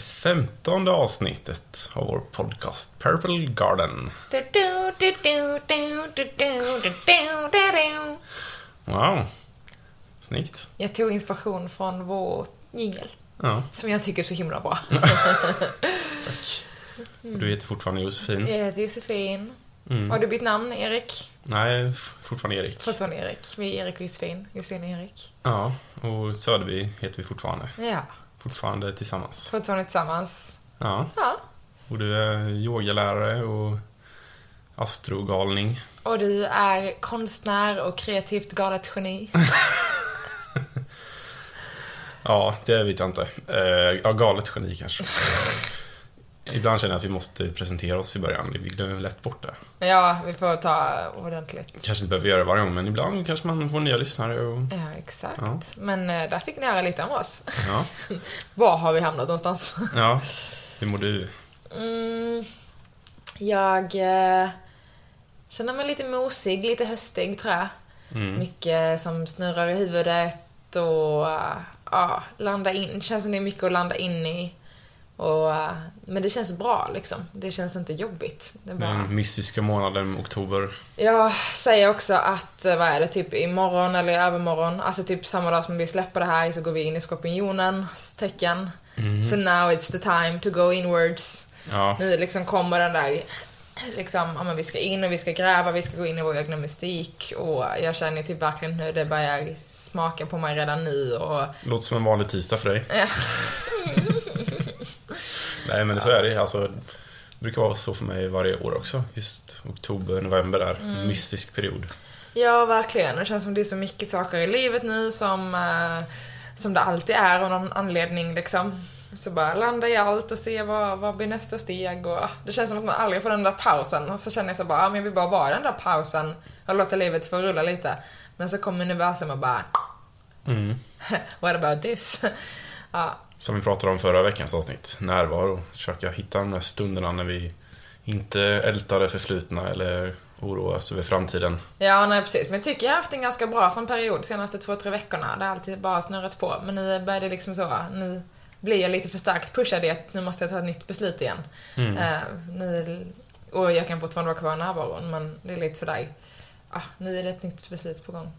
femtonde avsnittet av vår podcast Purple Garden. Wow. Snyggt. Jag tog inspiration från vår jingel. Ja. Som jag tycker är så himla bra. Tack. Mm. Du heter fortfarande Josefin. Jag heter Josefin. Mm. Har du bytt namn, Erik? Nej, fortfarande Erik. Fortfarande Erik. Vi är Erik och Josefin. Josefin och Erik. Ja, och Söderby heter vi fortfarande. Ja. Fortfarande tillsammans. fortfarande tillsammans. Ja, Ja. och du är yogalärare och astrogalning. Och du är konstnär och kreativt galet geni. Ja, det vet jag inte. Eh, ja, galet geni kanske. Ibland känner jag att vi måste presentera oss i början. Vi glömmer lätt bort det. Ja, vi får ta ordentligt. Kanske inte behöver göra det varje gång, men ibland kanske man får nya lyssnare och... Ja, exakt. Ja. Men eh, där fick ni höra lite om oss. Ja, Var har vi hamnat någonstans? ja. Hur mår du? Mm, jag eh, känner mig lite mosig, lite höstig tror jag. Mm. Mycket som snurrar i huvudet och ja, landa in. Det känns som det är mycket att landa in i. Och, eh, men det känns bra liksom. Det känns inte jobbigt. Det bara... Den mystiska månaden oktober. Jag säger också att, eh, vad är det, typ imorgon eller i övermorgon, alltså typ samma dag som vi släpper det här så går vi in i skorpionens tecken. So now it's the time to go inwards. Ja, Nu liksom kommer den där, liksom, ja men vi ska in och vi ska gräva, vi ska gå in i vår egna mystik och jag känner typ verkligen hur det börjar smaka på mig redan nu och låter som en vanlig tisdag för dig. Nej, men så är det. Alltså, det brukar vara så för mig varje år också. Just oktober, november där. En mystisk period. Ja, verkligen. Det känns som det är så mycket saker i livet nu som, eh, som det alltid är av någon anledning liksom. Så bara landa i allt och se vad, vad blir nästa steg och det känns som att man aldrig får den där pausen. Och så känner jag så bara, ja men jag vill bara vara den där pausen och låta livet få rulla lite. Men så kommer universum och bara, Mm. what about this? ja, Som vi pratade om förra veckans avsnitt. Närvaro. Försöka hitta de där stunderna när vi inte ältar det förflutna eller oroas över framtiden. Ja, nej precis. Men jag tycker jag har haft en ganska bra som period de senaste två, tre veckorna. Det har alltid bara snurrat på. Men nu börjar det liksom så, nu blir jag lite för starkt pushad i att nu måste jag ta ett nytt beslut igen. Mm. Eh, nu, och jag kan fortfarande vara kvar i närvaron, men det är lite sådär, ah, nu är det ett nytt beslut på gång.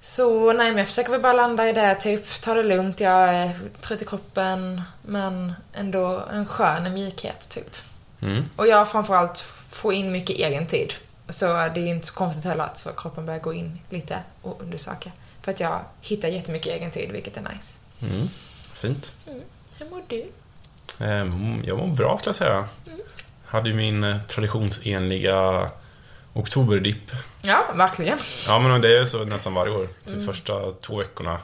Så nej, men jag försöker väl bara landa i det, typ ta det lugnt. Jag är trött i kroppen, men ändå en skön mjukhet, typ. Mm. Och jag framförallt få in mycket egen tid. Så det är inte så konstigt heller att så kroppen börjar gå in lite och undersöka. För att jag hittar jättemycket egen tid, vilket är nice. Mm. Fint. Hur mår du? Ehm, Jag mår bra skulle jag säga. Hade ju min eh, traditionsenliga oktoberdipp. Ja, verkligen. Ja men det är så nästan varje år. Typ första två veckorna.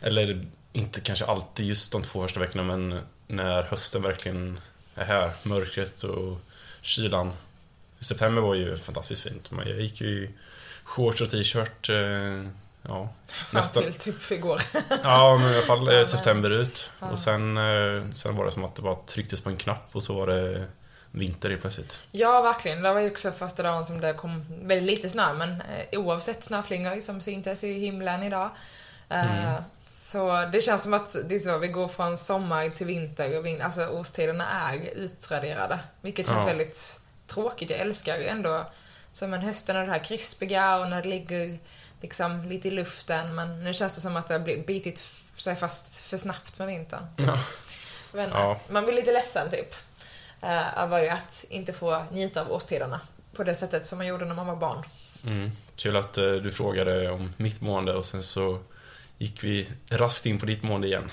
Eller inte kanske alltid just de två första veckorna men när hösten verkligen är här. Mörkret och kylan. September var ju fantastiskt fint. Jag gick ju i shorts och t-shirt. eh, Ja, Fram till typ igår. Ja, men i alla fall eh, september ut. Och sen, eh, sen var det som att det bara trycktes på en knapp och så var det vinter helt plötsligt. ja, verkligen. Det var ju också första dagen som det kom väldigt lite snö, men eh, oavsett snöflingor som syntes i himlen idag. Eh, Så det känns som att det är så, vi går från sommar till vinter och vin- alltså årstiderna är utraderade. Vilket känns Ja. väldigt tråkigt. Jag älskar ändå som en hösten och det här krispiga och när det ligger liksom lite i luften. Men nu känns det som att det har bitit sig fast för snabbt med vintern. Ja. Inte. Ja. Man blir lite ledsen typ. Uh, över att inte få njuta av årstiderna. På det sättet som man gjorde när man var barn. Mm. Kul att eh, du frågade om mitt mående och sen så gick vi raskt in på ditt mående igen.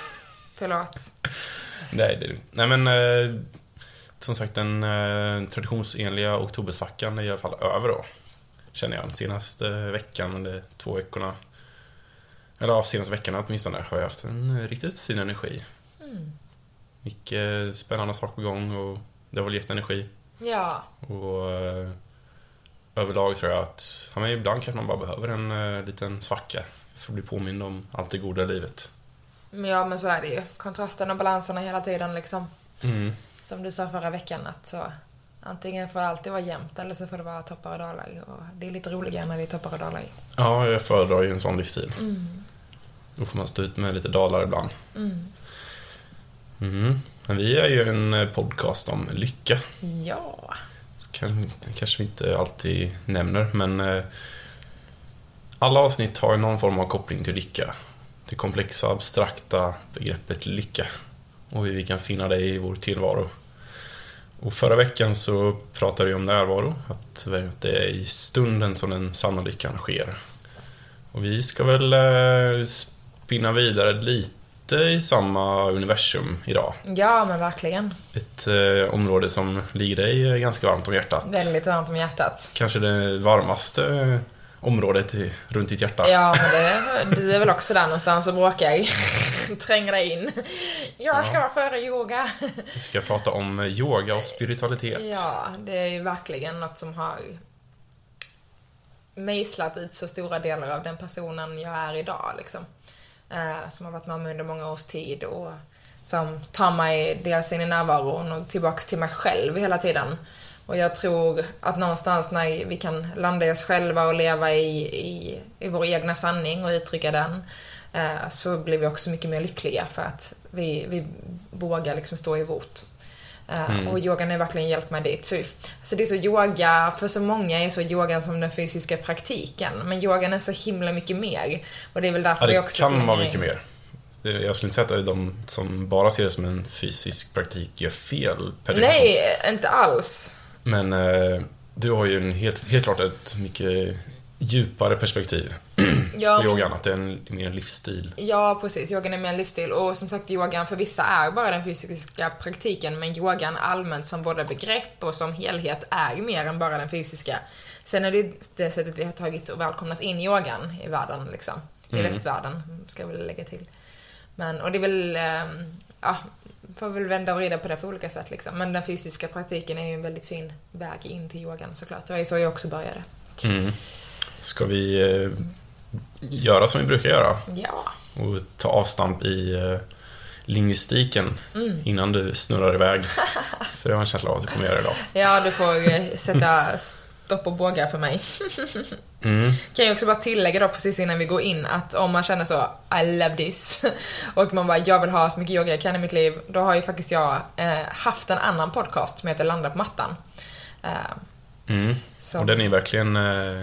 Förlåt. Nej, det är lugnt. Nej men eh, som sagt den eh, traditionsenliga oktobersvackan är i alla fall över då. Känner jag. Senaste veckan eller två veckorna. Eller ja, senaste veckan åtminstone har jag haft en eh, riktigt fin energi. Mm. Mycket spännande saker på gång och det har väl gett energi. Ja. Och eh, överlag tror jag att ja, men ibland kanske man bara behöver en eh, liten svacka för att bli påmind om allt det goda i livet. Ja, men så är det ju. Kontrasten och balanserna hela tiden liksom. Mm. Som du sa förra veckan att så Antingen får det alltid vara jämnt eller så får det vara toppar och dalar. Och det är lite roligare när det är toppar och dalar. Ja, jag föredrar ju en sån livsstil. Då får man stå ut med lite dalar ibland. Mm. Men vi är ju en eh, podcast om lycka. Ja. Så kan, kanske vi inte alltid nämner, men eh, alla avsnitt har någon form av koppling till lycka. Det komplexa, abstrakta begreppet lycka. Och hur vi kan finna det i vår tillvaro. Och förra veckan så pratade vi om närvaro, att det är i stunden som den sanna lyckan sker. Och vi ska väl eh, spinna vidare lite i samma universum idag. Ja, men verkligen. Ett eh, område som ligger dig eh, ganska varmt om hjärtat. Väldigt varmt om hjärtat. Kanske det varmaste eh, området i, runt ditt hjärta. Ja, men det, det är väl också där någonstans och bråkar. Tränger dig in. Jag ska Ja. vara före yoga. Vi ska prata om eh, yoga och spiritualitet. Ja, det är ju verkligen något som har mejslat ut så stora delar av den personen jag är idag. Liksom. Eh, som har varit med mig under många års tid och som tar mig dels in i närvaron och tillbaks till mig själv hela tiden. Och jag tror att någonstans när vi kan landa i oss själva och leva i, i, i vår egna sanning och uttrycka den eh, så blir vi också mycket mer lyckliga för att vi, vi vågar liksom stå vårt Uh, Och yogan har verkligen hjälpt mig dit. Så, alltså det är så yoga, för så många är så yogan som den fysiska praktiken. Men yogan är så himla mycket mer. Och det är väl därför Ja, det också kan vara in- mycket mer. Jag skulle inte säga att de som bara ser det som en fysisk praktik gör fel per. Nej, inte alls. Men eh, du har ju en helt, helt klart ett mycket djupare perspektiv Ja, på yogan. Att det är en, mer en livsstil. Ja, precis. Yogan är mer en livsstil. Och som sagt, yogan för vissa är bara den fysiska praktiken. Men yogan allmänt som både begrepp och som helhet är mer än bara den fysiska. Sen är det det sättet vi har tagit och välkomnat in yogan i världen, liksom. I västvärlden, ska jag väl lägga till. Men, och det är väl, ehm, ja, får väl vända och vrida på det på olika sätt liksom. Men den fysiska praktiken är ju en väldigt fin väg in till yogan såklart. Det var ju så jag också började. Mm. Ska vi eh, göra som vi brukar göra Ja. och ta avstamp i eh, lingvistiken Mm. innan du snurrar iväg? För jag har en känsla av att du kommer göra det idag. Ja, du får eh, sätta stopp och bågar för mig. Mm. Kan jag också bara tillägga då precis innan vi går in att om man känner så I love this och man bara jag vill ha så mycket yoga jag kan i mitt liv då har ju faktiskt jag eh, haft en annan podcast som heter Landa på mattan. Eh, Mm. Och den är verkligen eh,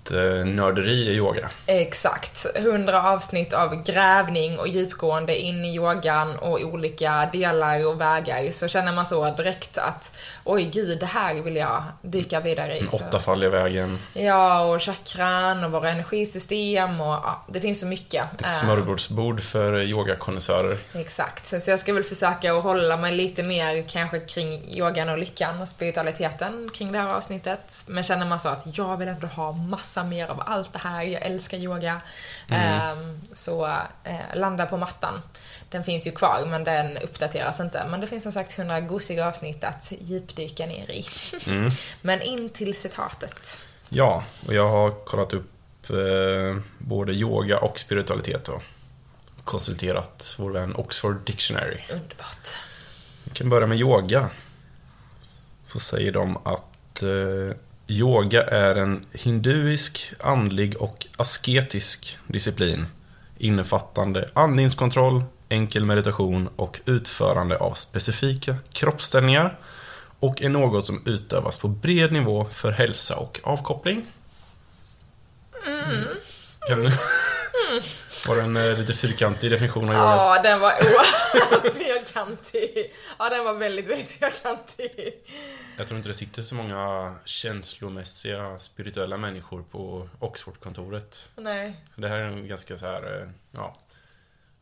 nörderi i yoga. Exakt. 100 avsnitt av grävning och djupgående in i yogan och olika delar och vägar. Så känner man så direkt att oj gud, det här vill jag dyka vidare i. Den Så. åttafaldiga vägen. Ja, och chakran och våra energisystem och ja, det finns så mycket. Ett Eh, smörgårdsbord för yogakonnässörer. Exakt, så jag ska väl försöka att hålla mig lite mer kanske kring yogan och lyckan och spiritualiteten kring det här avsnittet. Men känner man så att jag vill ändå ha massa mer av allt det här, jag älskar yoga. Ehm, så eh, landa på mattan. Den finns ju kvar men den uppdateras inte. Men det finns som sagt 100 gosiga avsnitt att djupdyka ner i. men in till citatet. Ja, och jag har kollat upp eh, både yoga och spiritualitet och konsulterat vår vän Oxford Dictionary. Underbart. Vi kan börja med yoga. Så säger de att eh, yoga är en hinduisk, andlig och asketisk disciplin innefattande andningskontroll, enkel meditation och utförande av specifika kroppsställningar och är något som utövas på bred nivå för hälsa och avkoppling. Kan, var det en eh, lite fyrkantig definition av yoga? Ja, den var oerhört fyrkantig. Ja, den var väldigt, väldigt fyrkantig. Jag tror inte det sitter så många känslomässiga, spirituella människor på Oxford-kontoret. Nej. Så det här är en ganska så här, eh, ja,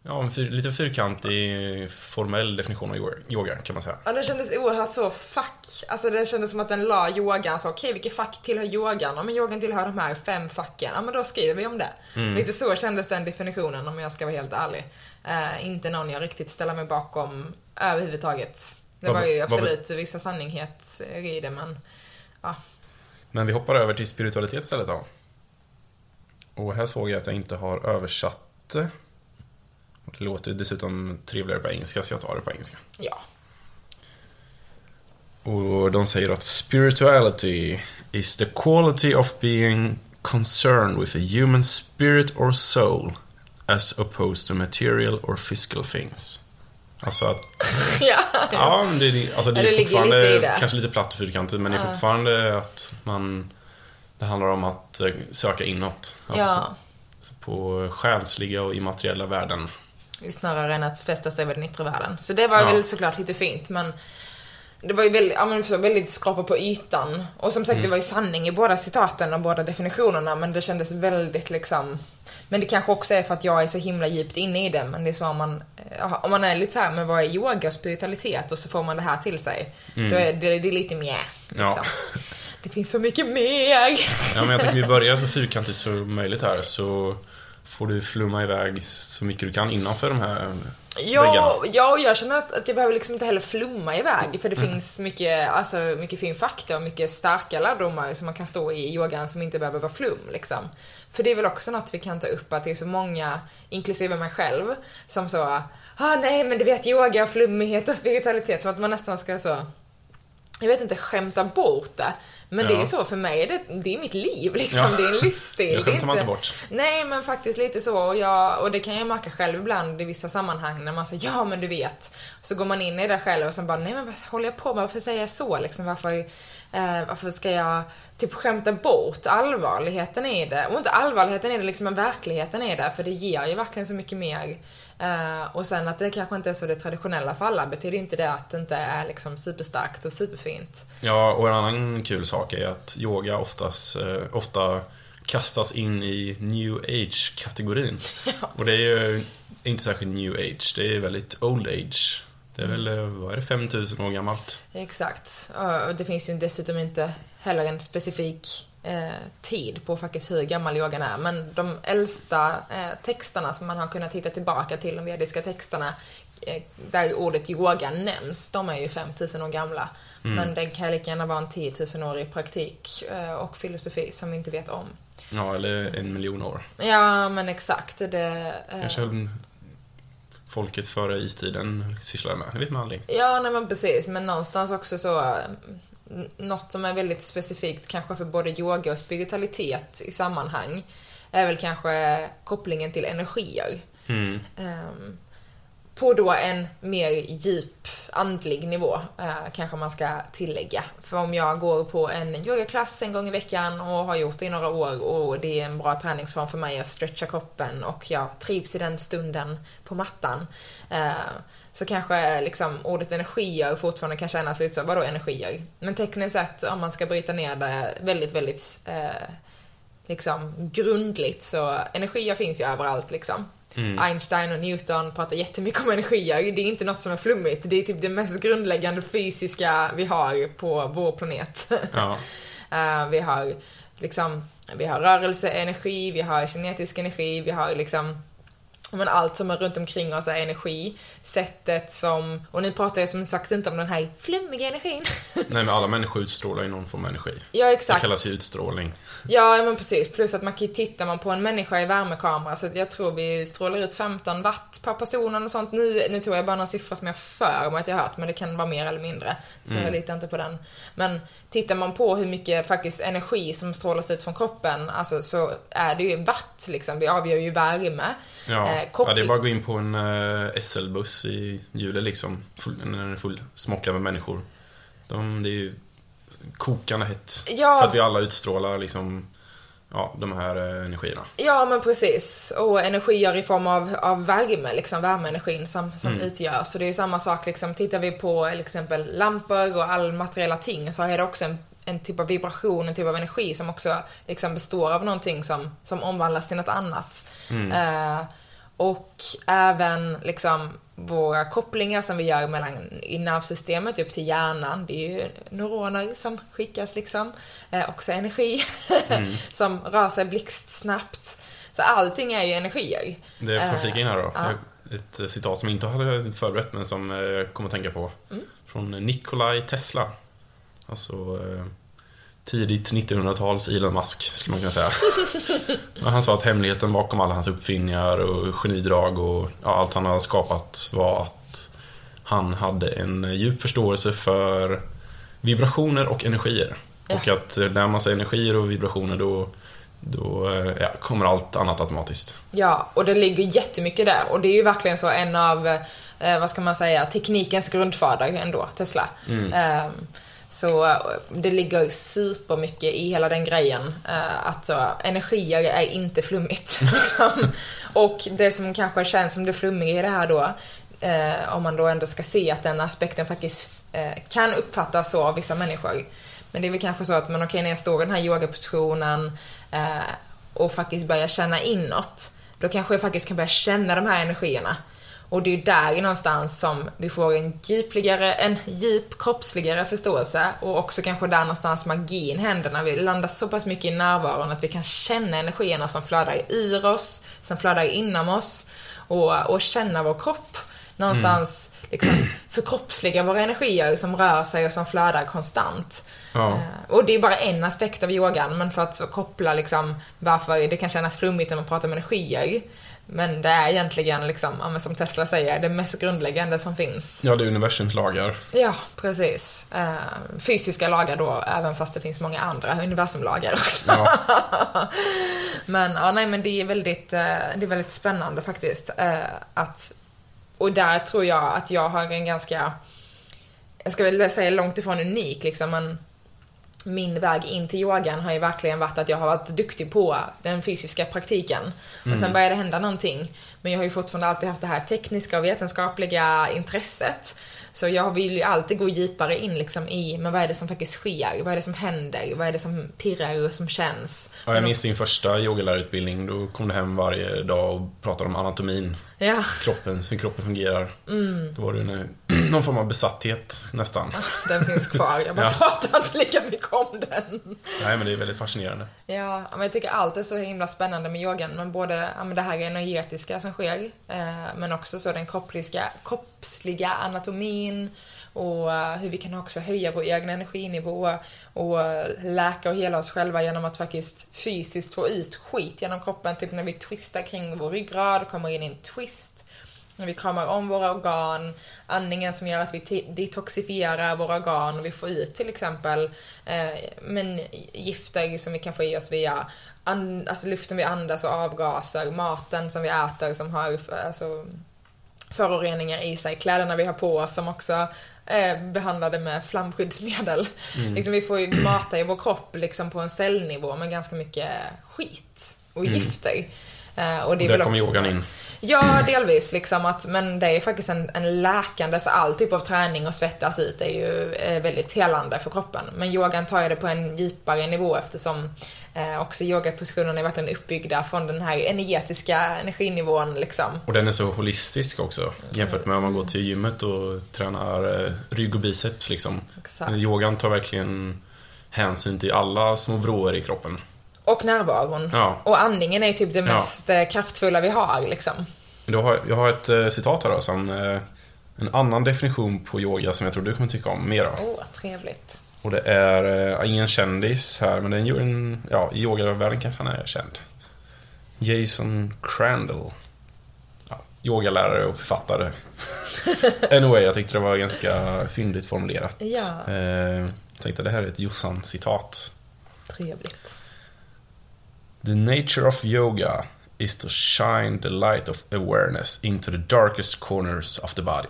ja en fyr, lite fyrkantig, formell definition av yoga- kan man säga. Ja, den kändes oerhört så fack. Alltså det kändes som att den la yogan så, okej vilket fack tillhör yogan? Ja men yogan tillhör de här fem facken. Ja men då skriver vi om det. Lite så kändes den definitionen om jag ska vara helt ärlig. Eh, inte någon jag riktigt ställer mig bakom överhuvudtaget. Det var ju absolut vissa sanninghet i det men, ja. Men vi hoppar över till spiritualitet istället då. Och här såg jag att jag inte har översatt det. Låter dessutom trevligare på engelska, så jag tar det på engelska. Ja. Och de säger att spirituality is the quality of being concerned with a human spirit or soul as opposed to material or physical things. Alltså att, ja. ja, men det, är- alltså det Ja, är det ligger fortfarande, lite det. kanske lite platt och fyrkantigt, men det är Ja. fortfarande att man, det handlar om att eh, söka inåt. Alltså, ja. på själsliga och immateriella värden. Snarare än att fästa sig vid den yttre världen. Så det var Ja. väl såklart lite fint, men det var ju väldigt, ja, men så väldigt skrapa på ytan. Och som sagt, Mm. det var ju sanning i båda citaten och båda definitionerna, men det kändes väldigt liksom... Men det kanske också är för att jag är så himla djupt inne i det, men det är så om man, ja, om man är lite så här, men vad är yoga och spiritualitet? Och så får man det här till sig. Då är det, det är lite mjä, liksom. Mm. Ja. Det finns så mycket mer! Ja, men jag tänker vi börjar så fyrkantigt som möjligt här, så får du flumma iväg så mycket du kan innanför de här Ja, väggarna. ja, och jag känner att, att jag behöver liksom inte heller flumma iväg för det Mm. finns mycket, alltså, mycket fin fakta och mycket starka lärdomar som man kan stå i yogan som inte behöver vara flum liksom. För det är väl också något vi kan ta upp att det är så många, inklusive mig själv, som så, ah nej men du vet yoga och flummighet och spiritualitet, som att man nästan ska så jag vet inte, skämta bort det. Men det Ja. är så för mig, det, det är mitt liv liksom, Ja. det är en livsstil. Det skämtar man inte bort. Nej, men faktiskt lite så. Och, jag, och det kan jag märka själv ibland i vissa sammanhang när man säger ja men du vet. Så går man in i det själv och sen bara nej men vad håller jag på med? Varför säger jag så liksom? Varför, eh, varför ska jag typ skämta bort allvarligheten i det? Och inte allvarligheten i det liksom, men verkligheten i det. För det ger ju verkligen så mycket mer. Eh, och sen att det kanske inte är så det traditionella för alla betyder inte det att det inte är liksom superstarkt och superfint. Ja, och en annan kul sak är att yoga oftast, eh, ofta kastas in i new age-kategorin. Och det är ju inte särskilt new age, det är väldigt old age. Det är väl, eh, vad är det, 5000 år gammalt? Exakt. Och det finns ju dessutom inte heller en specifik eh, tid på faktiskt hur gammal yogan är. Men de äldsta eh, texterna som man har kunnat hitta tillbaka till, de vediska texterna, eh, där ordet yoga nämns, de är ju 5000 år gamla. Men det kan lika gärna vara en 10 000 år i praktik eh, och filosofi som vi inte vet om. Ja, eller en miljon år. Ja, men exakt. Det, eh, Kanske folket före istiden sysslade med, det vet man aldrig. Ja, nej men precis. Men någonstans också så... eh, Något som är väldigt specifikt kanske för både yoga och spiritualitet i sammanhang är väl kanske kopplingen till energier. Mm. Ehm, på då en mer djup andlig nivå, eh, kanske man ska tillägga. För om jag går på en yogaklass en gång i veckan och har gjort det i några år och det är en bra träningsform för mig att stretcha kroppen och jag trivs i den stunden på mattan. Eh, så kanske liksom ordet energier fortfarande kan kännas lite så, vadå energier? Men tekniskt sett, om man ska bryta ner det väldigt, väldigt eh, liksom grundligt så energier finns ju överallt liksom. Einstein och Newton pratar jättemycket om energier. Det är inte något som är flummigt. Det är typ det mest grundläggande fysiska vi har på vår planet. Ja. Eh, vi har liksom, vi har rörelseenergi, vi har kinetisk energi, vi har liksom men allt som är runt omkring oss är energi. Sättet som, och nu pratar jag som sagt inte om den här flummiga energin. Nej, men alla människor utstrålar ju någon form av energi. ja, Det exakt. kallas ju utstrålning. Ja, men precis. Plus att man kan ju titta man på en människa i värmekamera så jag tror vi strålar ut 15 watt per person och sånt. Nu, nu tror jag bara några siffror som jag för mig att jag har hört, men det kan vara mer eller mindre. Så jag litar inte på den. Men tittar man på hur mycket faktiskt energi som strålas ut från kroppen, alltså så är det ju watt liksom. Vi avgör ju värme. Ja, Eh, ja koppl- det är bara att gå in på en eh, SL-buss i Julen liksom. Full, när den är full smockad med människor. De, det är ju kokande hett. Ja. För att vi alla utstrålar liksom, ja, de här eh, energierna. Ja, men precis. Och energier i form av, av värme, liksom värmeenergin som, som utgörs. Så det är samma sak, liksom, tittar vi på till exempel lampor och all materiella ting så är det också en, en typ av vibration, en typ av energi som också liksom består av någonting som, som omvandlas till något annat. Eh, och även liksom våra kopplingar som vi gör mellan i nervsystemet upp till hjärnan. Det är ju neuroner som skickas liksom. Eh, också energi som rör sig blixtsnabbt. Så allting är ju energier. Det får jag Eh, flika in här då. ja. Ett eh, citat som jag inte hade förberett men som jag kommer att tänka på. Mm. Från Nikolaj Tesla. Alltså eh, tidigt 1900-tals Elon Musk skulle man kunna säga. Han sa att hemligheten bakom alla hans uppfinningar och genidrag och ja, allt han har skapat var att han hade en djup förståelse för vibrationer och energier. Ja. Och att lär man sig energier och vibrationer då, då eh, ja, kommer allt annat automatiskt. Ja, och det ligger jättemycket där. Och det är ju verkligen så en av, eh, vad ska man säga, teknikens grundfader ändå, Tesla. Eh, så eh, det ligger supermycket i hela den grejen. Eh, att så, energier är inte flummigt. Liksom. och det som kanske känns som det flummiga i det här då, eh, om man då ändå ska se att den aspekten faktiskt kan uppfattas så av vissa människor. Men det är väl kanske så att, men okej, när jag står i den här yogapositionen och faktiskt börjar känna inåt, då kanske jag faktiskt kan börja känna de här energierna. Och det är där någonstans som vi får en djupligare, en djup kroppsligare förståelse och också kanske där någonstans magin händer när vi landar så pass mycket i närvaron att vi kan känna energierna som flödar ur oss, som flödar inom oss och, och känna vår kropp. Någonstans liksom förkroppsliga våra energier som rör sig och som flödar konstant. Ja. Eh, Och det är bara en aspekt av yogan, men för att så koppla liksom varför det kan kännas flummigt när man pratar om energier. Men det är egentligen, liksom, som Tesla säger, det mest grundläggande som finns. Ja, det är universums lagar. Ja, precis. Eh, fysiska lagar då, även fast det finns många andra universumlagar också. Ja. Men, ja, nej, men det är väldigt, eh, det är väldigt spännande faktiskt. eh, Att, och där tror jag att jag har en ganska, jag ska väl säga långt ifrån unik liksom, men min väg in till yogan har ju verkligen varit att jag har varit duktig på den fysiska praktiken. Och sen började det hända någonting. Men jag har ju fortfarande alltid haft det här tekniska och vetenskapliga intresset. Så jag vill ju alltid gå djupare in liksom i, men vad är det som faktiskt sker? Vad är det som händer? Vad är det som pirrar och som känns? Ja, jag minns din första yogalärarutbildning. Då kom du hem varje dag och pratade om anatomin. Ja, Kroppen, hur kroppen fungerar. Då var det en, någon form av besatthet nästan. den finns kvar. Jag bara Ja. pratar inte lika mycket om den. Nej, men det är väldigt fascinerande. Ja, men jag tycker allt är så himla spännande med yogan. Men både ja, men det här energetiska som sker, eh, men också så den kroppsliga, kroppsliga anatomin och eh, hur vi kan också höja vår egen energinivå och läka och hela oss själva genom att faktiskt fysiskt få ut skit genom kroppen. Typ när vi twistar kring vår ryggrad, kommer in i en twist. När vi kramar om våra organ, andningen som gör att vi detoxifierar våra organ och vi får ut till exempel eh, men gifter som vi kan få i oss via an- alltså luften vi andas och avgaser, maten som vi äter som har alltså, föroreningar i sig, kläderna vi har på oss som också är behandlade med flamskyddsmedel. Liksom vi får ju mata i vår kropp liksom på en cellnivå med ganska mycket skit och gifter. Eh, och det är Där kommer yogan in. Ja, delvis liksom att, men det är faktiskt en, en läkande, så all typ av träning och svettas ut är ju eh, väldigt helande för kroppen. Men yogan tar ju det på en djupare nivå eftersom eh, också yogapositionerna är verkligen uppbyggda från den här energetiska energinivån liksom. Och den är så holistisk också. Jämfört med om man går till gymmet och tränar eh, rygg och biceps liksom. Exakt. Yogan tar verkligen hänsyn till alla små vrår i kroppen. Och närvaron. Ja. Och andningen är typ det Ja. mest eh, kraftfulla vi har liksom. Har, jag har ett eh, citat här då, som en annan definition på yoga som jag tror du kommer tycka om mer av. Åh, trevligt. Och det är eh, ingen kändis här, men den gör en, ja, i yogavärlden kanske han är känd. Jason Crandall. Ja, yogalärare och författare. anyway, jag tyckte det var ganska fyndigt formulerat. Ja. Eh, jag tänkte det här är ett Jossan-citat. Trevligt. The nature of yoga is to shine the light of awareness into the darkest corners of the body.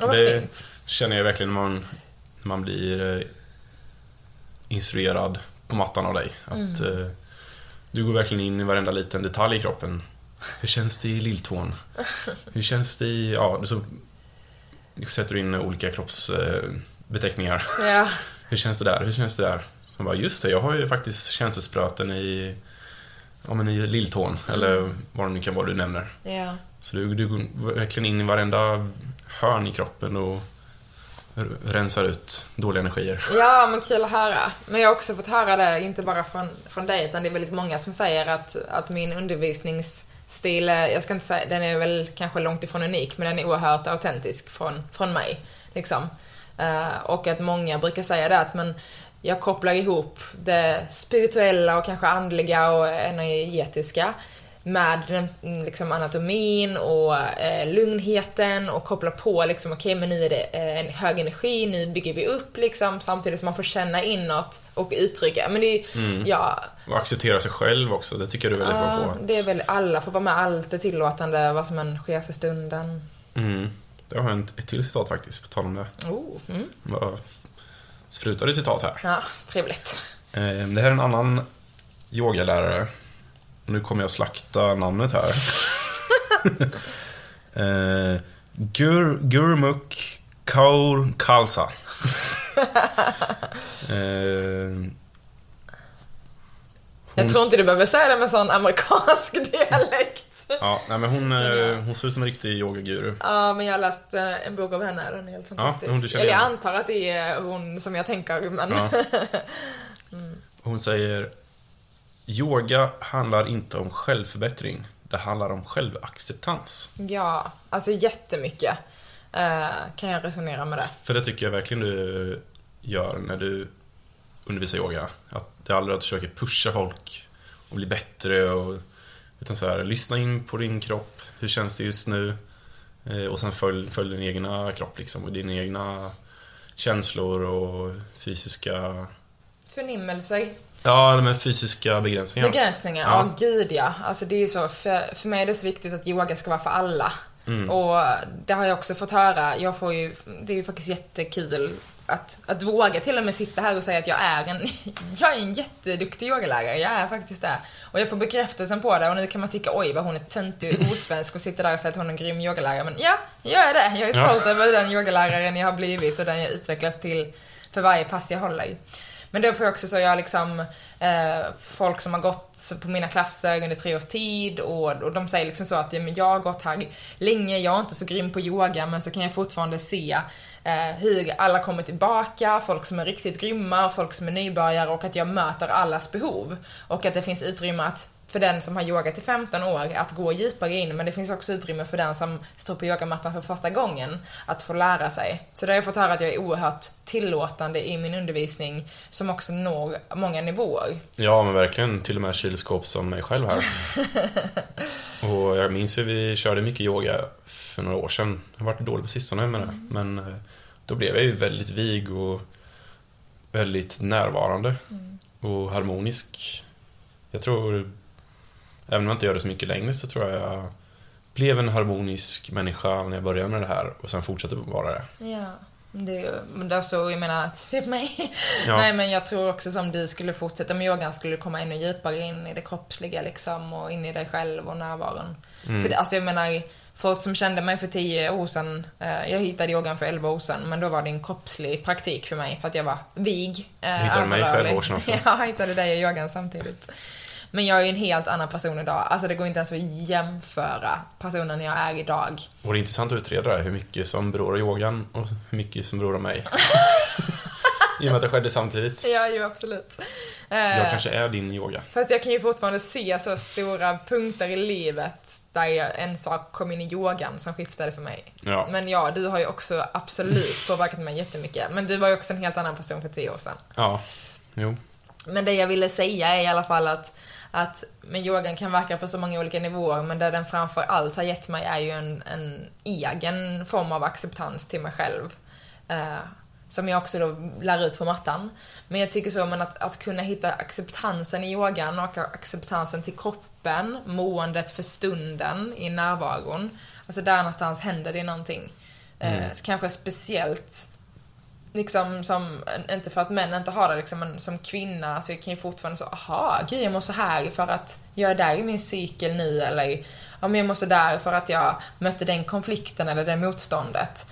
Ja, vad det fint. känner jag verkligen när man, man blir eh, instruerad på mattan av dig. Att Mm. eh, du går verkligen in i varenda liten detalj i kroppen. Hur känns det i lilltån? Hur känns det i... Ja, så sätter du in olika kroppsbeteckningar. Eh. Ja. Hur känns det där? Hur känns det där? Så bara, just det, jag har ju faktiskt känselspröten i, ja, men i lilltån. Eller vad det nu kan vara du nämner. ja. Så du, du går verkligen in i varenda hörn i kroppen och rensar ut dåliga energier. Ja, men kul att höra. Men jag har också fått höra det, inte bara från, från dig, utan det är väldigt många som säger att, att min undervisningsstil, jag ska inte säga, den är väl kanske långt ifrån unik, men den är oerhört autentisk från, från mig. Liksom. Eh, och att många brukar säga det att men jag kopplar ihop det spirituella och kanske andliga och energetiska med mm, liksom anatomin och eh, lugnheten och koppla på liksom, okej men nu är det eh, en hög energi, nu bygger vi upp liksom samtidigt som man får känna inåt och uttrycka. Men det är, ja, Och acceptera sig själv också, det tycker du är väldigt bra ja, på. det är väl alla får vara med, allt är tillåtande, vad som än sker för stunden. Mm. Det har jag ett till citat faktiskt, på tal om det. Oh, mm. Bara sprutade citat här. Ja, trevligt. Eh, Det här är en annan yogalärare. Nu kommer jag slakta namnet här. eh, Gur, Gurmuk Kaur Khalsa. eh, Jag tror inte du behöver säga det med sån amerikansk dialekt. Ja, nej, men hon, eh, ja. hon ser ut som en riktig yogaguru. Ja, men jag har läst eh, en bok av henne, den är helt fantastisk. känner Eller jag antar att det är hon som jag tänker, men... Ja. Hon säger Yoga handlar inte om självförbättring. Det handlar om självacceptans. Ja, alltså jättemycket eh, kan jag resonera med det. För det tycker jag verkligen du gör när du undervisar yoga. Att det är aldrig att du försöker pusha folk och bli bättre. Och, utan så här, lyssna in på din kropp. Hur känns det just nu? Eh, och sen följ, följ din egna kropp liksom. Och dina egna känslor och fysiska... Förnimmelser, Ja, med fysiska begränsningar. begränsningar, Ja. ja gud ja. Alltså det är så, för, för mig är det så viktigt att yoga ska vara för alla. Mm. Och det har jag också fått höra, jag får ju, det är ju faktiskt jättekul att, att våga till och med sitta här och säga att jag är en, jag är en jätteduktig yogalärare, jag är faktiskt det. Och jag får bekräftelsen på det och nu kan man tycka oj vad hon är töntig och osvensk och sitter där och säger att hon är en grym yogalärare. Men ja, jag är det. Jag är Ja. stolt över den yogaläraren jag har blivit och den jag utvecklas till för varje pass jag håller. Men då får jag också så, jag har liksom eh, folk som har gått på mina klasser under tre års tid och, och de säger liksom så att ja, men jag har gått här länge, jag är inte så grym på yoga men så kan jag fortfarande se eh, hur alla kommer tillbaka, folk som är riktigt grymma, folk som är nybörjare och att jag möter allas behov. Och att det finns utrymme att för den som har yogat i 15 år att gå djupare in, men det finns också utrymme för den som står på yogamattan för första gången att få lära sig. Så där har jag fått höra att jag är oerhört tillåtande i min undervisning som också når många nivåer. Ja, men verkligen. Till och med kylskåp som mig själv här. och jag minns hur vi körde mycket yoga för några år sedan. Jag har varit dålig på sistone med det. Men eh, då blev jag ju väldigt vig och väldigt närvarande. Och harmonisk. Jag tror, även om jag inte gör det så mycket längre, så tror jag jag blev en harmonisk människa när jag började med det här och sen fortsatte vara det. Ja. Det men det är så, jag menar, se på mig. Ja. Nej men jag tror också som du skulle fortsätta med yogan skulle du komma ännu djupare in i det kroppsliga liksom och in i dig själv och närvaron. För det, alltså jag menar, folk som kände mig för tio år sedan, eh, jag hittade yogan för elva år sedan, men då var det en kroppslig praktik för mig för att jag var vig. Eh, Du hittade mig för. 11 år sedan också. Ja, jag hittade dig i yogan samtidigt. Men jag är ju en helt annan person idag. Alltså det går inte ens att jämföra personen jag är idag. Och det är intressant att utreda det, hur mycket som beror yogan och hur mycket som beror mig. I och med att det skedde samtidigt. Ja, ju absolut. Eh, Jag kanske är din yoga. Fast jag kan ju fortfarande se så stora punkter i livet där jag, en sak kom in i yogan som skiftade för mig. Ja. Men ja, du har ju också absolut påverkat mig jättemycket. Men du var ju också en helt annan person för tio år sedan. Ja, jo. Men det jag ville säga är i alla fall att, att men yogan kan verka på så många olika nivåer, men det den framför allt har gett mig är ju en, en egen form av acceptans till mig själv. Eh, som jag också då lär ut på mattan. Men jag tycker så, men att, att kunna hitta acceptansen i yogan och acceptansen till kroppen, måendet för stunden i närvaron. Alltså där någonstans händer det någonting. Eh, kanske speciellt liksom som, inte för att män inte har det liksom, men som kvinna så jag kan ju fortfarande så, aha, gud jag mår så här för att jag är där i min cykel nu eller ja men jag måste där för att jag mötte den konflikten eller det motståndet.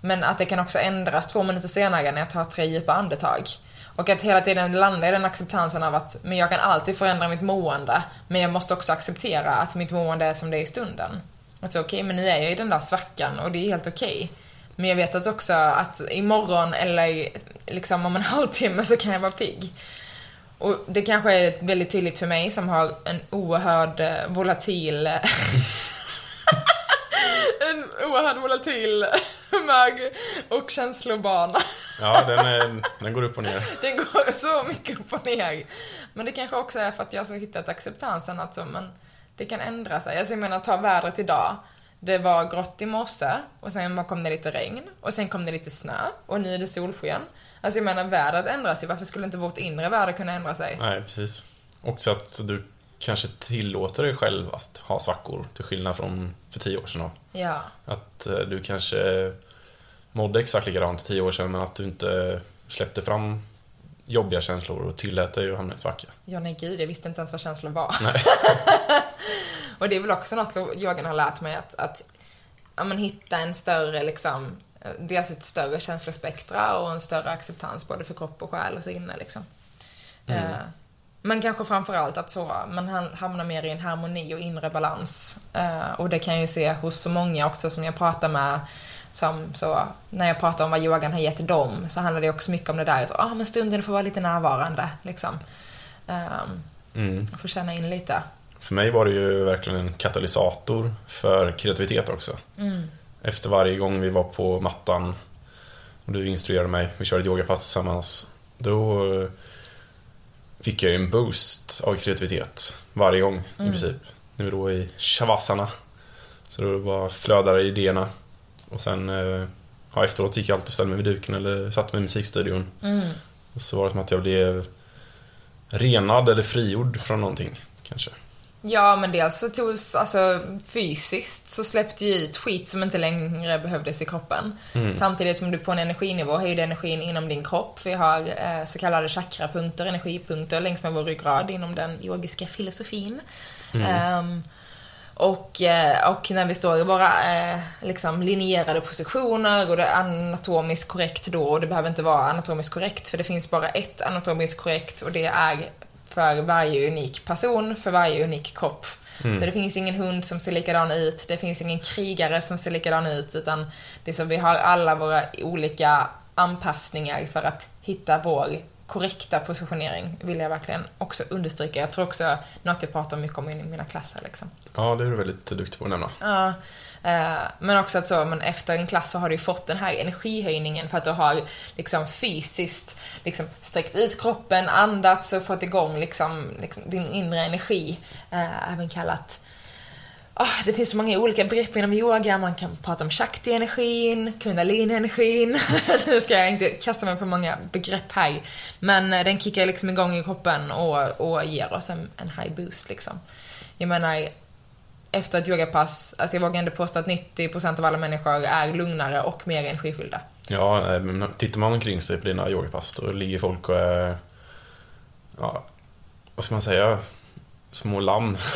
Men att det kan också ändras två minuter senare när jag tar tre djupa andetag. Och att hela tiden landa i den acceptansen av att men jag kan alltid förändra mitt mående, men jag måste också acceptera att mitt mående är som det är i stunden. Att så, okej, men nu är jag i den där svackan och det är helt okej. Men jag vet att också att imorgon eller liksom om en halvtimme så kan jag vara pigg. Och det kanske är väldigt tydligt för mig som har en oerhörd eh, volatil en oerhörd volatil humör och känslobana. Ja, den, är, den går upp och ner. Det går så mycket upp och ner. Men det kanske också är för att jag så hittat acceptansen att så, men Det kan ändra sig. Alltså jag menar, ta vädret idag. Det var grått i morse och sen kom det lite regn och sen kom det lite snö och nu är det solsken. Alltså jag menar, vädret ändras ju. Varför skulle inte vårt inre väder kunna ändra sig? Nej, precis. Också att du kanske tillåter dig själv att ha svackor, till skillnad från för tio år sedan. Då. Ja. Att eh, du kanske mådde exakt likadant för tio år sedan, men att du inte släppte fram jobbiga känslor och tillät dig att hamna i svacka. Ja, nej gud, jag visste inte ens vad känslor var. Och det är väl också något yogan har lärt mig att, att ja, men hitta en större, liksom, dels ett större känslospektra och en större acceptans både för kropp och själ och sinne liksom. Mm. Eh, men kanske framförallt att så, man hamnar mer i en harmoni och inre balans. Eh, och det kan jag ju se hos så många också som jag pratar med som så, när jag pratar om vad yogan har gett dem så handlar det också mycket om det där, så, ah, men stunden får vara lite närvarande liksom. Um, Mm. Få känna in lite. För mig var det ju verkligen en katalysator för kreativitet också. Mm. Efter varje gång vi var på mattan och du instruerade mig, vi körde ett yogapass tillsammans, då eh, fick jag ju en boost av kreativitet varje gång i Mm. princip. När vi då i shavasana. Så då bara flödade idéerna. Och sen eh, ja, efteråt gick jag alltid och ställde mig vid duken eller satt mig i musikstudion. Mm. Och så var det som att jag blev renad eller frigjord från någonting, kanske. Ja, men dels så togs, alltså fysiskt så släppte ju ut skit som inte längre behövdes i kroppen. Mm. Samtidigt som du på en energinivå höjde energin inom din kropp. Vi har eh, så kallade chakrapunkter, energipunkter längs med vår ryggrad inom den yogiska filosofin. Ehm, och, eh, och när vi står i våra eh, liksom linjerade positioner och det är anatomiskt korrekt då och det behöver inte vara anatomiskt korrekt för det finns bara ett anatomiskt korrekt och det är för varje unik person, för varje unik kropp. Så det finns ingen hund som ser likadan ut, det finns ingen krigare som ser likadan ut utan det är så vi har alla våra olika anpassningar för att hitta vår korrekta positionering, vill jag verkligen också understryka. Jag tror också något jag pratar mycket om i mina klasser liksom. Ja, det är du väldigt duktig på att nämna. Ja, eh, men också att så, men efter en klass så har du fått den här energihöjningen för att du har liksom fysiskt liksom sträckt ut kroppen, andats och fått igång liksom, liksom din inre energi. Eh, även kallat Ah, det finns så många olika begrepp inom yoga. Man kan prata om shakti-energin, kundalini-energin. nu ska jag inte kasta mig på många begrepp här. Men eh, den kickar liksom igång i kroppen och, och ger oss en, en high boost liksom. Jag menar, efter ett yogapass, alltså jag vågar ändå påstå att 90% av alla människor är lugnare och mer energifyllda. Ja, eh, tittar man omkring sig på dina yogapass då ligger folk och är... Ja, vad ska man säga? Små lamm.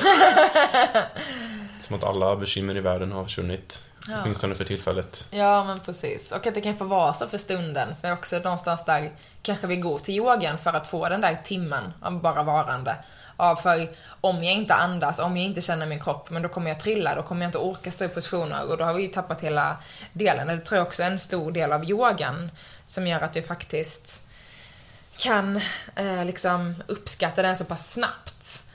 Som att alla bekymmer i världen har försvunnit. Ja. Åtminstone för tillfället. Ja, men precis. Och att det kan få vara så för stunden. För också någonstans där kanske vi går till yogan för att få den där timmen av bara varande. Ja, för om jag inte andas, om jag inte känner min kropp, men då kommer jag trilla, då kommer jag inte orka stå i positioner och då har vi ju tappat hela delen. Det tror jag också är en stor del av yogan som gör att vi faktiskt kan eh, liksom uppskatta den så pass snabbt.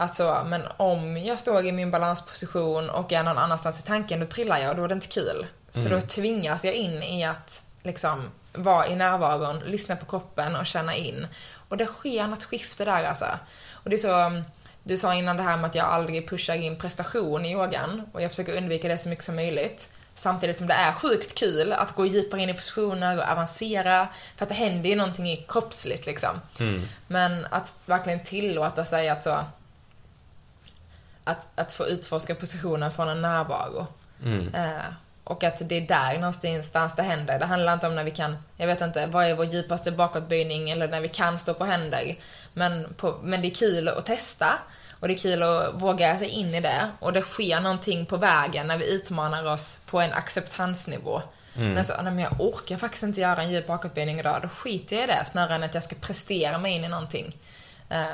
Alltså, men om jag står i min balansposition och är någon annanstans i tanken, då trillar jag och då är det inte kul. Så då tvingas jag in i att liksom vara i närvaron, lyssna på kroppen och känna in. Och det sker något skifte där alltså. Och det är så, du sa innan det här med att jag aldrig pushar in prestation i yogan och jag försöker undvika det så mycket som möjligt. Samtidigt som det är sjukt kul att gå djupare in i positioner och avancera, för att det händer ju någonting i kroppsligt liksom. Men att verkligen tillåta sig att så att, att få utforska positionen från en närvaro. Mm. Eh, och att det är där någonstans det händer. Det handlar inte om när vi kan, jag vet inte, vad är vår djupaste bakåtböjning eller när vi kan stå på händer. Men, på, men det är kul att testa. Och det är kul att våga sig in i det. Och det sker någonting på vägen när vi utmanar oss på en acceptansnivå. Men så, nej men jag orkar faktiskt inte göra en djup bakåtböjning idag. Då skiter jag i det snarare än att jag ska prestera mig in i någonting. Eh,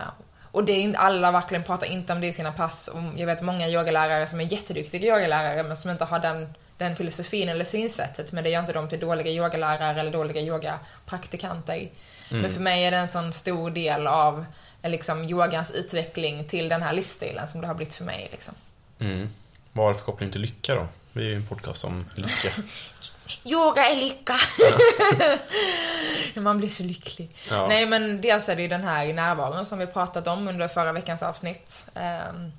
och det är inte, alla verkligen pratar inte om det i sina pass. Och jag vet många yogalärare som är jätteduktiga yogalärare men som inte har den, den filosofin eller synsättet. Men det gör inte dem till dåliga yogalärare eller dåliga yogapraktikanter. Men för mig är det en sån stor del av liksom, yogans utveckling till den här livsstilen som det har blivit för mig. Liksom. Mm. Vad har det för koppling till lycka då? Vi är ju en podcast om lycka. Yoga är lycka! När man blir så lycklig. Ja. Nej men dels är det ju den här närvaron som vi pratat om under förra veckans avsnitt. Ehm,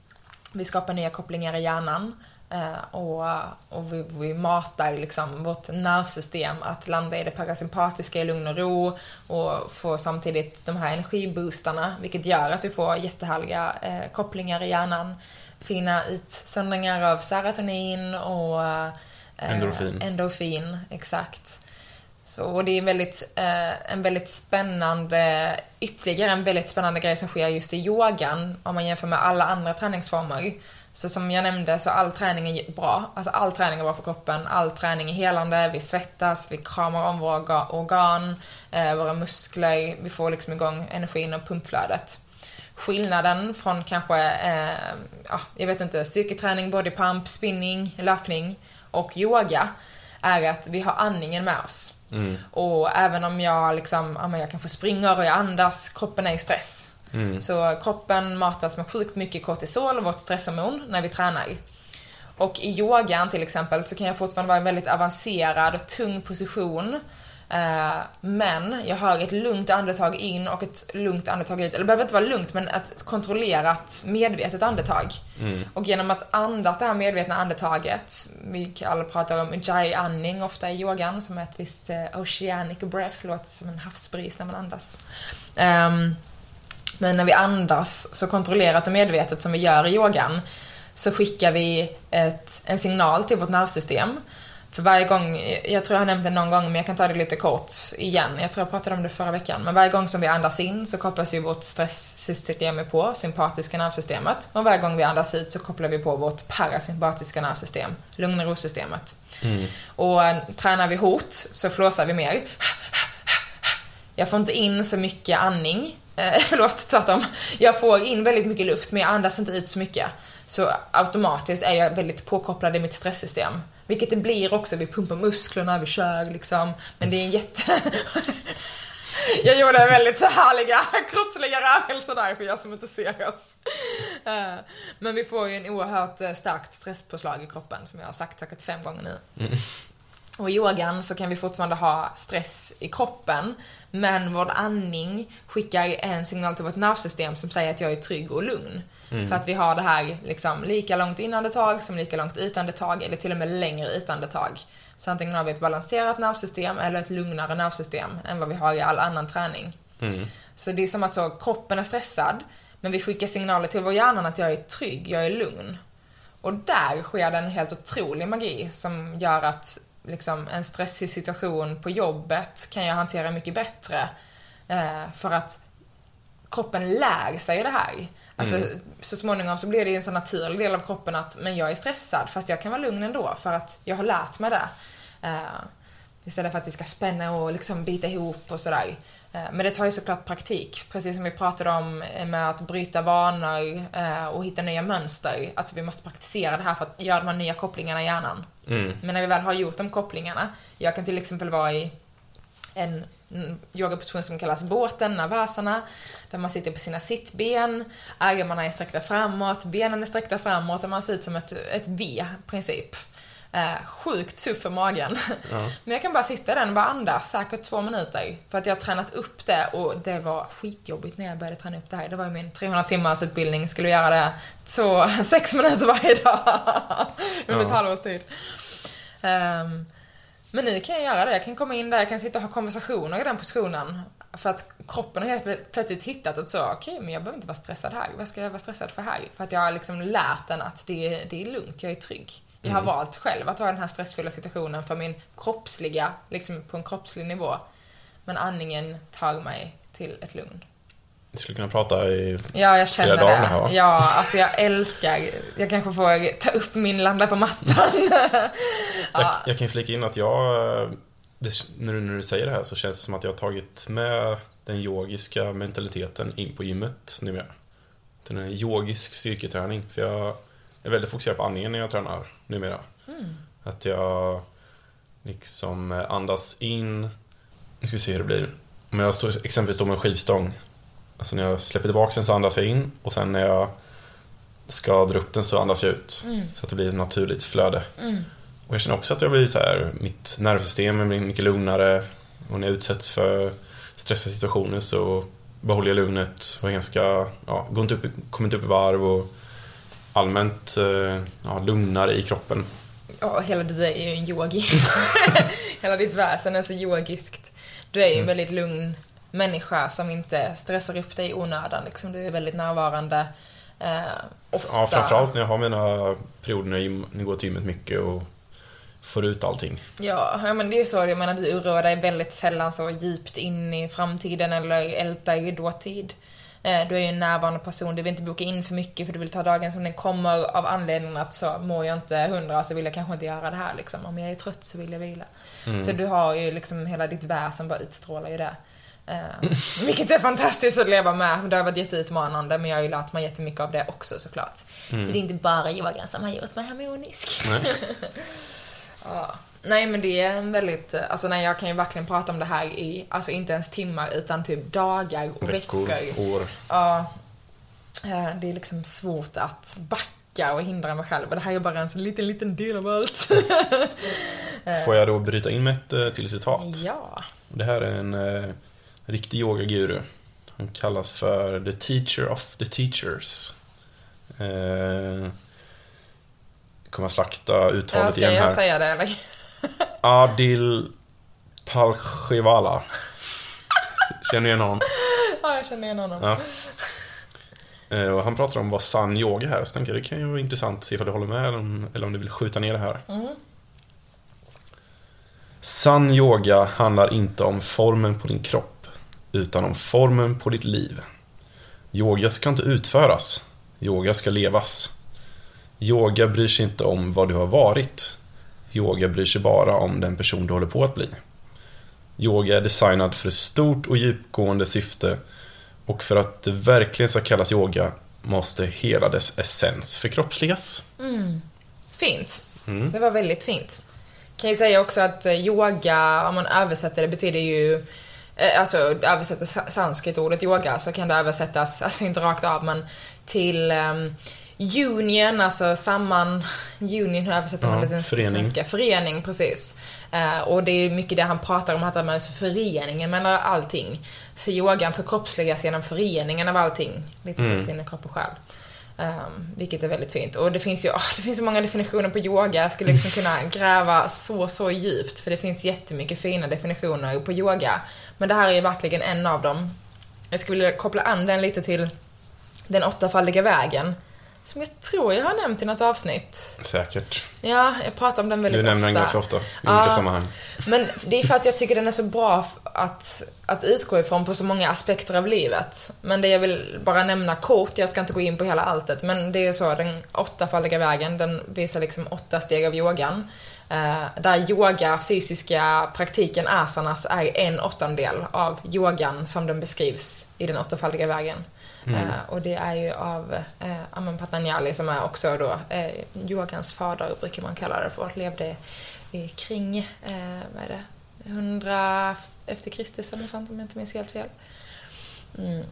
vi skapar nya kopplingar i hjärnan. Eh, och, och vi, vi matar liksom vårt nervsystem att landa i det parasympatiska i lugn och ro och få samtidigt de här energiboostarna, vilket gör att vi får jättehärliga eh, kopplingar i hjärnan. Fina utsöndringar av serotonin och eh, Endorfin. endorfin, exakt. Så, och det är väldigt, eh, en väldigt spännande, ytterligare en väldigt spännande grej som sker just i yogan om man jämför med alla andra träningsformer. Så som jag nämnde så all träning är bra. Alltså all träning är bra för kroppen. All träning är helande. Vi svettas, vi kramar om våra organ, eh, våra muskler. Vi får liksom igång energin och pumpflödet. Skillnaden från kanske, eh, ja, jag vet inte, styrketräning, bodypump, spinning, löpning och yoga är att vi har andningen med oss. Mm. Och även om jag liksom, ja, men jag kanske springer och jag andas, kroppen är i stress. Mm. Så kroppen matas med sjukt mycket kortisol, vårt stresshormon, när vi tränar. Och i yogan till exempel så kan jag fortfarande vara i en väldigt avancerad och tung position. Eh, men jag har ett lugnt andetag in och ett lugnt andetag ut. Eller det behöver inte vara lugnt, men ett kontrollerat, medvetet andetag. Mm. Och genom att andas det här medvetna andetaget, vi alla pratar om ujjayi-andning ofta i yogan, som är ett visst eh, oceanic breath, låter som en havsbris när man andas. Ehm, men när vi andas så kontrollerat och medvetet som vi gör i yogan så skickar vi ett, en signal till vårt nervsystem. För varje gång, jag tror jag har nämnt det någon gång men jag kan ta det lite kort igen. Jag tror jag pratade om det förra veckan. Men varje gång som vi andas in så kopplas ju vårt stresssystem på, sympatiska nervsystemet. Och varje gång vi andas ut så kopplar vi på vårt parasympatiska nervsystem, lugn och ro-systemet. Mm. Och eh, tränar vi hot så flåsar vi mer. Jag får inte in så mycket andning. Eh, förlåt, tvärtom. Jag får in väldigt mycket luft men jag andas inte ut så mycket. Så automatiskt är jag väldigt påkopplad i mitt stresssystem. Vilket det blir också, vi pumpar musklerna, vi kör liksom. Men det är en jätte... Jag gjorde väldigt härliga kroppsliga rörelser där för jag som inte ser oss. Eh, Men vi får ju en oerhört eh, starkt stresspåslag i kroppen som jag har sagt säkert fem gånger nu. Mm. Och i yogan så kan vi fortfarande ha stress i kroppen, men vår andning skickar en signal till vårt nervsystem som säger att jag är trygg och lugn. Mm. För att vi har det här liksom lika långt inandetag som lika långt utandetag, eller till och med längre utandetag. Så antingen har vi ett balanserat nervsystem eller ett lugnare nervsystem än vad vi har i all annan träning. Mm. Så det är som att så, kroppen är stressad, men vi skickar signaler till vår hjärna att jag är trygg, jag är lugn. Och där sker det en helt otrolig magi som gör att liksom, en stressig situation på jobbet kan jag hantera mycket bättre. Eh, för att kroppen lär sig det här. Alltså, Mm. Så småningom så blir det en sån naturlig del av kroppen att men jag är stressad fast jag kan vara lugn ändå för att jag har lärt mig det. Eh, istället för att vi ska spänna och liksom bita ihop och sådär. Eh, men det tar ju såklart praktik, precis som vi pratade om eh, med att bryta vanor eh, och hitta nya mönster. Alltså vi måste praktisera det här för att göra de här nya kopplingarna i hjärnan. Mm. Men när vi väl har gjort de kopplingarna, jag kan till exempel vara i en mm, yogaposition som kallas båten, navasana, där man sitter på sina sittben, armarna är sträckta framåt, benen är sträckta framåt och man ser ut som ett, ett V, princip. Eh, sjukt tuff för magen. Ja. Men jag kan bara sitta där och bara andas, säkert två minuter. För att jag har tränat upp det och det var skitjobbigt när jag började träna upp det här. Det var ju min 300 timmars utbildning, skulle göra det två, sex minuter varje dag. Under ett Ja. halvårs tid. Ehm, men nu kan jag göra det. Jag kan komma in där, jag kan sitta och ha konversationer i den positionen. För att kroppen har helt plötsligt hittat att så, okej, men jag behöver inte vara stressad här. Vad ska jag vara stressad för här? För att jag har liksom lärt den att det är, det är lugnt, jag är trygg. Jag har Mm. valt själv att ha den här stressfulla situationen för min kroppsliga, liksom på en kroppslig nivå. Men andningen tar mig till ett lugn. Vi skulle kunna prata i... Ja, jag känner dagar det. här? Ja, alltså jag älskar, jag kanske får ta upp min landa på mattan. Jag, ja. jag kan ju flika in att jag... När, du, när du säger det här så känns det som att jag har tagit med den yogiska mentaliteten in på gymmet numera. Den är yogisk styrketräning. För jag är väldigt fokuserad på andningen när jag tränar numera. Att jag liksom andas in. Nu ska vi se hur det blir. Om jag står, exempelvis står med en skivstång. Alltså när jag släpper tillbaka den så andas jag in. Och sen när jag ska dra upp den så andas jag ut. Så att det blir ett naturligt flöde. Och jag känner också att jag blir så här, mitt nervsystem blir mycket lugnare. Och när jag utsätts för stressiga situationer så behåller jag lugnet och är ganska, ja, går inte upp, kommer inte upp i varv och allmänt eh, ja, lugnare i kroppen. Ja, hela du är ju en yogi. hela ditt väsen är så yogiskt. Du är ju en Mm. väldigt lugn människa som inte stressar upp dig i onödan. Liksom. Du är väldigt närvarande. Eh, ofta. Ja, framförallt när jag har mina perioder när jag går till gymmet mycket och får ut allting. Ja, ja, men det är så. Jag menar, du oroar dig väldigt sällan så djupt in i framtiden eller ältar i dåtid. Eh, Du är ju en närvarande person, du vill inte boka in för mycket för du vill ta dagen som den kommer av anledningen att så mår jag inte hundra så vill jag kanske inte göra det här liksom. Om jag är trött så vill jag vila. Mm. Så du har ju liksom hela ditt väsen bara utstrålar ju det. Eh, vilket är fantastiskt att leva med. Det har varit jätteutmanande men jag har ju lärt mig jättemycket av det också såklart. Så det är inte bara yogan som har gjort mig harmonisk. Ja. Nej men det är en väldigt, alltså nej jag kan ju verkligen prata om det här i, alltså inte ens timmar utan typ dagar och Veckor, veckor. år. Ja. Eh, Det är liksom svårt att backa och hindra mig själv och det här är bara en så liten, liten del av allt. Får jag då bryta in med ett eh, till citat? ja. Det här är en eh, riktig yogaguru. Han kallas för the teacher of the teachers. Eh, kommer jag slakta uttalet ska igen jag här. säga det eller? Adil Palshivala. Känner du igen honom? Ja, jag känner igen honom. Ja. Eh, Och han pratar om vad sann yoga är, så tänkte jag det kan ju vara intressant att se ifall du håller med eller om, eller om du vill skjuta ner det här. Mm. Sann yoga handlar inte om formen på din kropp, utan om formen på ditt liv. Yoga ska inte utföras, yoga ska levas. Yoga bryr sig inte om vad du har varit. Yoga bryr sig bara om den person du håller på att bli. Yoga är designad för ett stort och djupgående syfte och för att det verkligen ska kallas yoga måste hela dess essens förkroppsligas. Fint. Mm. Det var väldigt fint. Kan ju säga också att eh, yoga, om man översätter det, betyder ju eh, Alltså översätter sa- sanskrit-ordet yoga så kan det översättas, alltså inte rakt av men till um, union, alltså samman, union, hur översätter man Ja, det till svenska? Förening, precis. Eh, och det är mycket det han pratar om, att man är föreningen mellan allting. Så yogan förkroppsligas genom föreningen av allting. Lite Mm. så sinne, kropp och själ. Um, vilket är väldigt fint. Och det finns ju åh, det finns så många definitioner på yoga. Jag skulle liksom kunna gräva så, så djupt. För det finns jättemycket fina definitioner på yoga. Men det här är ju verkligen en av dem. Jag skulle vilja koppla an den lite till den åttafaldiga vägen. Som jag tror jag har nämnt i något avsnitt. Säkert. Ja, jag pratar om den väldigt Du nämner den ofta. ganska ofta i Ja. olika sammanhang. Men det är för att jag tycker den är så bra att, att utgå ifrån på så många aspekter av livet. Men det jag vill bara nämna kort, jag ska inte gå in på hela alltet, men det är så, den åttafaldiga vägen, den visar liksom åtta steg av yogan. Eh, där yoga, fysiska praktiken asanas, är en åttondel av yogan som den beskrivs i den åttafaldiga vägen. Mm. Eh, och det är ju av eh, Aman Patanjali som är också då eh, yogans fader, brukar man kalla det för. Levde i kring, eh, vad är det, 100 efter Kristus eller sånt om jag inte minns helt fel. Mm.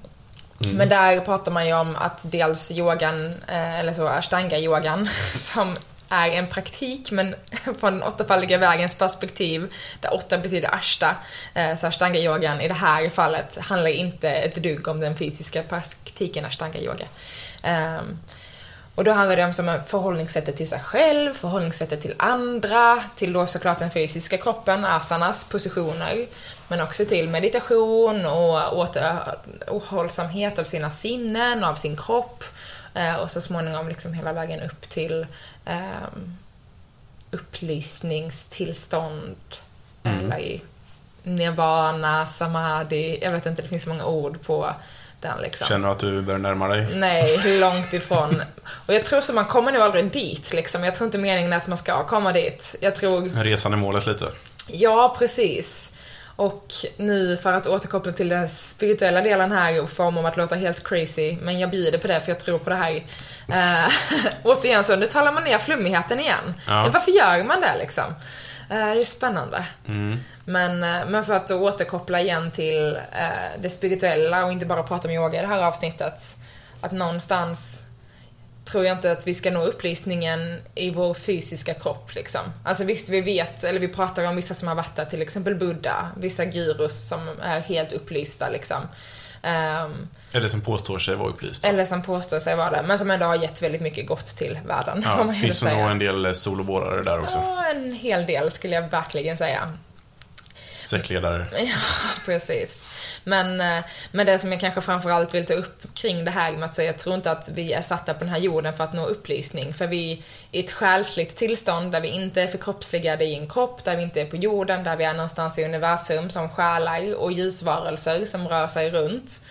Mm. Men där pratar man ju om att dels yogan, eh, eller så ashtanga-yogan, som är en praktik, men från den åttafaldiga vägens perspektiv, där åtta betyder ashta, eh, så ashtanga-yogan i det här fallet handlar inte ett dugg om den fysiska praktiken ashtanga-yoga. Ehm, och då handlar det om som förhållningssättet till sig själv, förhållningssättet till andra, till då såklart den fysiska kroppen, asanas positioner, men också till meditation och återhållsamhet av sina sinnen, av sin kropp eh, och så småningom liksom hela vägen upp till um, upplysningstillstånd Mm. eller i nirvana, samadhi, jag vet inte, det finns så många ord på den liksom. Känner du att du börjar närma dig? Nej, långt ifrån. Och jag tror så man kommer nog aldrig dit liksom. Jag tror inte meningen är att man ska komma dit. Jag tror, Resan är målet lite. ja precis. Och nu för att återkoppla till den spirituella delen här och få om att låta helt crazy, men jag bjuder på det för jag tror på det här. Uh, återigen så, nu talar man ner flummigheten igen. Ja. Varför gör man det liksom? Eh, det är spännande. Mm. Men, eh, men för att återkoppla igen till eh, det spirituella och inte bara prata om yoga i det här avsnittet. Att någonstans tror jag inte att vi ska nå upplysningen i vår fysiska kropp liksom. Alltså visst, vi vet, eller vi pratar om vissa som har varit där, till exempel Buddha, vissa gurus som är helt upplysta liksom. Ehm, Eller som påstår sig vara upplysta. Eller som påstår sig vara det, men som ändå har gett väldigt mycket gott till världen. Ja, finns det nog en del eh, soloborrare där också. Ja, en hel del skulle jag verkligen säga. Säckledare. Ja, precis. Men, eh, men det som jag kanske framförallt vill ta upp kring det här med att säga, jag tror inte att vi är satta på den här jorden för att nå upplysning. För vi är i ett själsligt tillstånd där vi inte är förkroppsligade i en kropp, där vi inte är på jorden, där vi är någonstans i universum som själar och ljusvarelser som rör sig runt.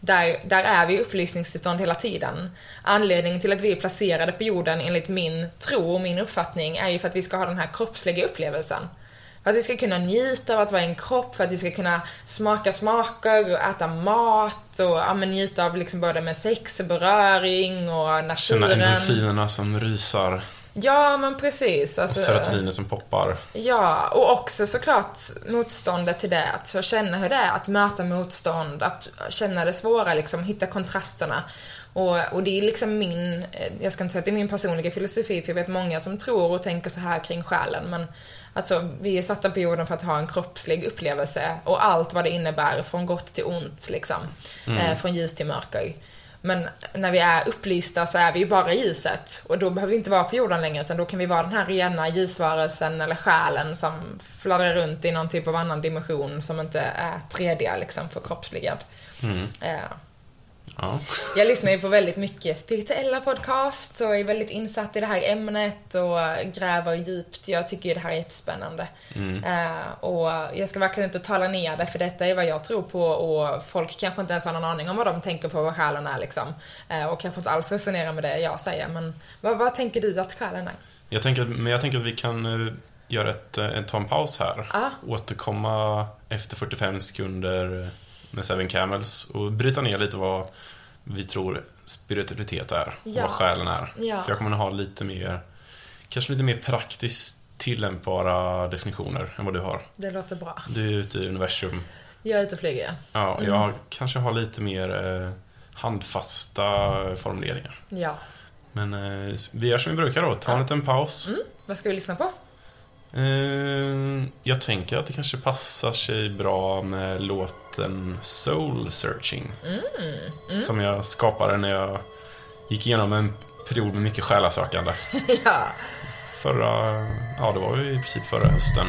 Där, där är vi i upplysningstillstånd hela tiden. Anledningen till att vi är placerade på jorden enligt min tro och min uppfattning är ju för att vi ska ha den här kroppsliga upplevelsen. För att vi ska kunna njuta av att vara i en kropp, för att vi ska kunna smaka smaker och äta mat och ja, men njuta av liksom både med sex och beröring och Känna naturen. endorfinerna som rysar. Ja, men precis. Och Alltså, serotoniner som poppar. Ja, och också såklart motståndet till det. Att få känna hur det är att möta motstånd, att känna det svåra, liksom, hitta kontrasterna. Och, och det är liksom min, eh, jag ska inte säga att det är min personliga filosofi, för jag vet många som tror och tänker så här kring själen, men alltså vi är satta på jorden för att ha en kroppslig upplevelse och allt vad det innebär, från gott till ont liksom. Eh, från ljus till mörker. Men när vi är upplysta så är vi ju bara ljuset och då behöver vi inte vara på jorden längre utan då kan vi vara den här rena ljusvarelsen eller själen som fladdrar runt i någon typ av annan dimension som inte är 3D liksom förkroppsligad. Eh, Ja. jag lyssnar ju på väldigt mycket spirituella podcasts och är väldigt insatt i det här ämnet och gräver djupt. Jag tycker ju det här är jättespännande. Eh, och jag ska verkligen inte tala ner det, för detta är vad jag tror på och folk kanske inte ens har någon aning om vad de tänker på vad själen är liksom. Eh, och kanske inte alls resonerar med det jag säger. Men vad, vad tänker du att själen är? Jag tänker, men jag tänker att vi kan eh, göra ett, ta en paus här. Ah. Återkomma efter 45 sekunder med Seven Camels och bryta ner lite vad vi tror spiritualitet är. Ja. Vad själen är. Ja. För jag kommer att ha lite mer, kanske lite mer praktiskt tillämpbara definitioner än vad du har. Det låter bra. Du är ute i universum. Jag är ute och flyger, ja. Ja, Mm. jag kanske har lite mer eh, handfasta formuleringar. Ja. Men eh, vi gör som vi brukar då, ta en Ja. liten paus. Mm, vad ska vi lyssna på? Eh, jag tänker att det kanske passar sig bra med låten Soul Searching. Mm, Som jag skapade när jag gick igenom en period med mycket själasökande. ja. Förra, ja det var ju i princip förra hösten.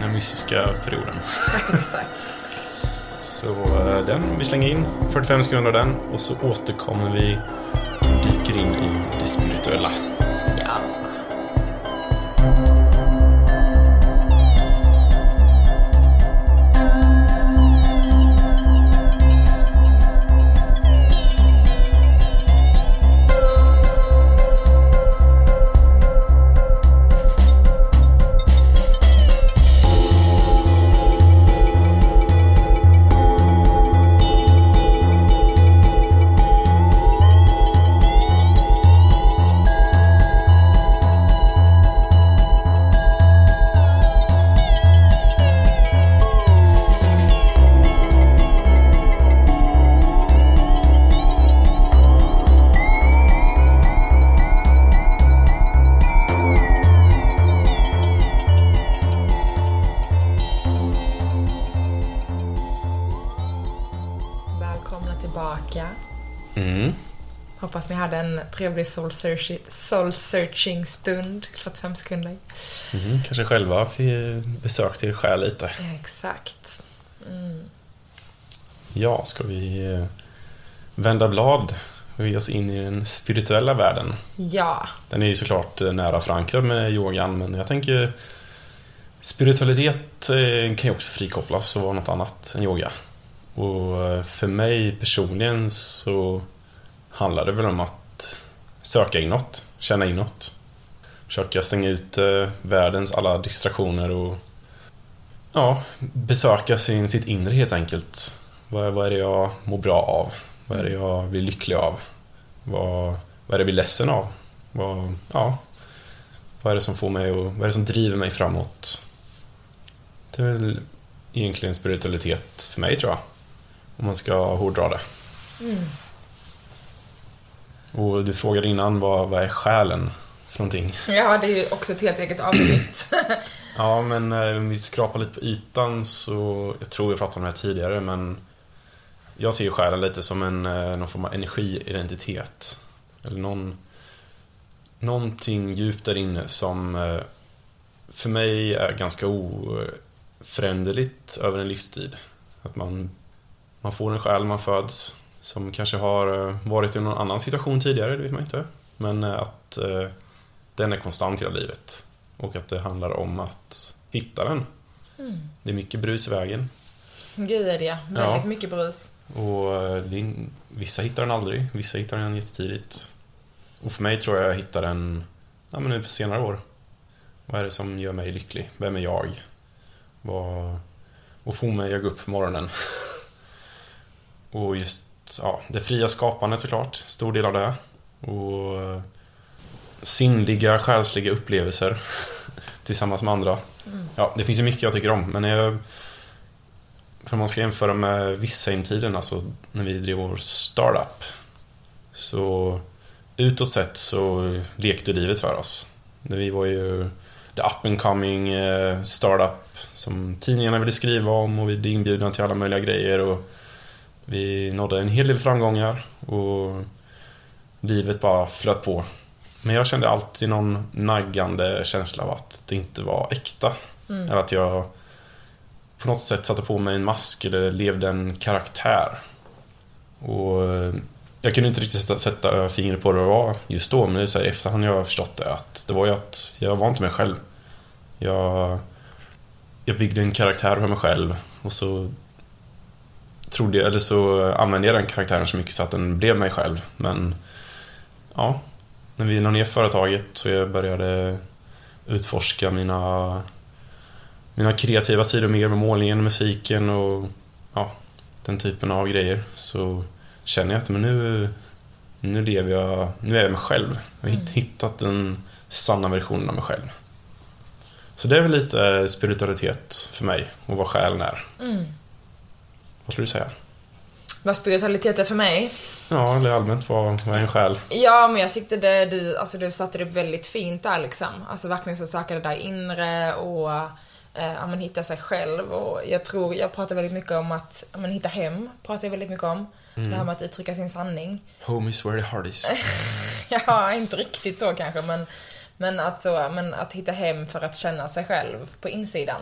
Den mystiska perioden. Exakt. Så eh, den, vi slänger in 45 sekunder av den och så återkommer vi och dyker in i det spirituella. Trevlig soul searching, soul searching stund, 45 sekunder. Mhm, kanske själva besökte er själ lite. Exakt. Mm. Ja, ska vi eh, vända blad och ge oss in i den spirituella världen? Ja, Den är ju såklart eh, nära förankrad med yogan, men jag tänker spiritualitet eh, kan ju också frikopplas och vara något annat än yoga. Och för mig personligen så handlar det väl om att söka inåt, känna inåt. Försöka stänga ut eh, världens alla distraktioner och ja, besöka sin, sitt inre helt enkelt. Vad, vad är det jag mår bra av? Vad är det jag blir lycklig av? Vad, vad är det jag blir ledsen av? Vad, ja, vad är det som får mig och vad är det som driver mig framåt? Det är väl egentligen spiritualitet för mig tror jag. Om man ska hårdra det. Mm. Och du frågade innan vad, vad är själen för någonting? ja det är ju också ett helt eget avsnitt. Ja, men eh, om vi skrapar lite på ytan så, jag tror vi pratade om det här tidigare, men jag ser ju själen lite som en, eh, någon form av energiidentitet. Eller någon, någonting djupt där inne som eh, för mig är ganska oföränderligt över en livstid. Att man, man får en själ man föds som kanske har eh, varit i någon annan situation tidigare, det vet man inte. Men eh, att eh, den är konstant hela livet. Och att det handlar om att hitta den. Mm. Det är mycket brus i vägen. Gud är det ja. Väldigt Ja. mycket brus. Och är, vissa hittar den aldrig, vissa hittar den jättetidigt. Och för mig tror jag jag hittar den ja, men nu på senare år. Vad är det som gör mig lycklig? Vem är jag? Vad, och får mig att gå upp på morgonen. och just ja, det fria skapandet såklart, stor del av det. Och sinnliga, själsliga upplevelser tillsammans med andra. Ja, det finns ju mycket jag tycker om, men jag, för om man ska jämföra med Visheim-tiden, alltså när vi drev vår startup. Så utåt sett så lekte livet för oss. Vi var ju the up and coming eh, startup som tidningarna ville skriva om och vi blev inbjudna till alla möjliga grejer. Och vi nådde en hel del framgångar och livet bara flöt på. Men jag kände alltid någon naggande känsla av att det inte var äkta. Mm. Eller att jag på något sätt satte på mig en mask eller levde en karaktär. Och jag kunde inte riktigt sätta, sätta fingret på det var just då, men nu så här, i efterhand har jag förstått det. Att det var ju att jag var inte mig själv. Jag, jag byggde en karaktär för mig själv och så trodde jag, eller så använde jag den karaktären så mycket så att den blev mig själv. Men ja, när vi la ner företaget så jag började utforska mina mina kreativa sidor mer med målningen, musiken och ja, den typen av grejer så känner jag att men nu, nu lever jag, nu är jag mig själv. Jag har hitt- hittat den sanna versionen av mig själv. Så det är väl lite spiritualitet för mig och vad själen är. Mm. Vad skulle du säga? Vad spiritualitet är för mig? Ja, eller allmänt, vad, vad är en själ? Ja, men jag tyckte det, du, alltså du satte det väldigt fint där liksom. Alltså verkligen så söka det där inre och eh, men hitta sig själv. Och jag tror, jag pratar väldigt mycket om att men hitta hem, pratar jag väldigt mycket om. Det här med att uttrycka sin sanning. Home is where the heart is. Ja, inte riktigt så kanske, men, men, att så, men att hitta hem för att känna sig själv på insidan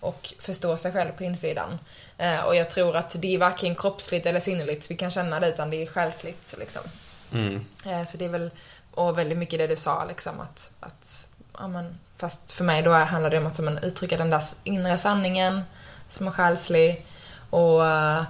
och förstå sig själv på insidan. Eh, och jag tror att det är varken kroppsligt eller sinnligt vi kan känna det, utan det är själsligt liksom. Mm. Eh, så det är väl, och väldigt mycket det du sa liksom att, att ja men, fast för mig då handlar det om att som en, uttrycka den där inre sanningen som är själslig och eh,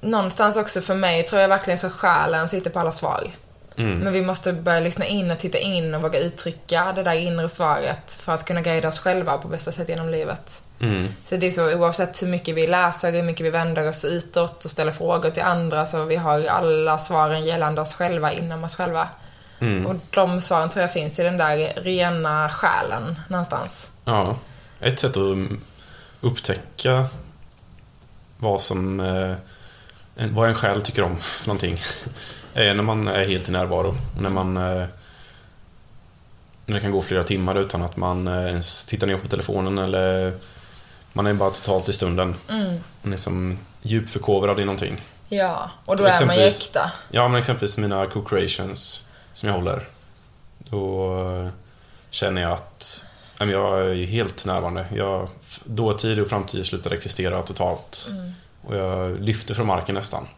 någonstans också för mig tror jag verkligen så själen sitter på alla svar. Mm. Men vi måste börja lyssna in och titta in och våga uttrycka det där inre svaret för att kunna guida oss själva på bästa sätt genom livet. Mm. Så det är så oavsett hur mycket vi läser, hur mycket vi vänder oss utåt och ställer frågor till andra så vi har alla svaren gällande oss själva inom oss själva. Mm. Och de svaren tror jag finns i den där rena själen någonstans. Ja, ett sätt att upptäcka vad som eh, vad en själ tycker om för någonting är när man är helt i närvaro. När man eh, när det kan gå flera timmar utan att man eh, ens tittar ner på telefonen eller man är bara totalt i stunden. Mm. Man är som djupt förkovrad i någonting. Ja, och då är man ju äkta. Ja, men exempelvis mina co-creations som jag håller. Då eh, känner jag att jag är helt närvarande. Jag, dåtid och framtid slutar existera totalt. Mm. Och jag lyfter från marken nästan.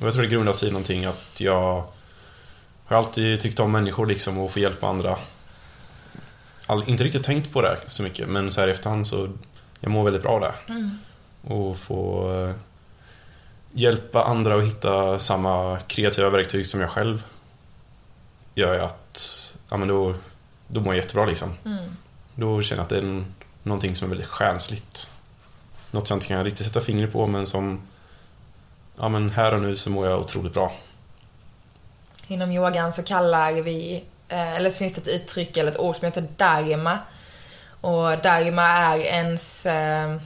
Och jag tror det grundar sig i någonting att jag har alltid tyckt om människor liksom och få hjälpa andra. All, inte riktigt tänkt på det så mycket, men så här i efterhand så jag mår väldigt bra av det. Mm. Och få eh, hjälpa andra att hitta samma kreativa verktyg som jag själv gör ju att ja, men då, då mår jag jättebra liksom. Mm. Då känner jag att det är en, någonting som är väldigt själsligt. Något jag inte kan riktigt sätta fingret på men som ja, men här och nu så mår jag otroligt bra. Inom yogan så kallar vi, eh, eller så finns det ett uttryck eller ett ord som heter dharma. Och dharma är ens, eh,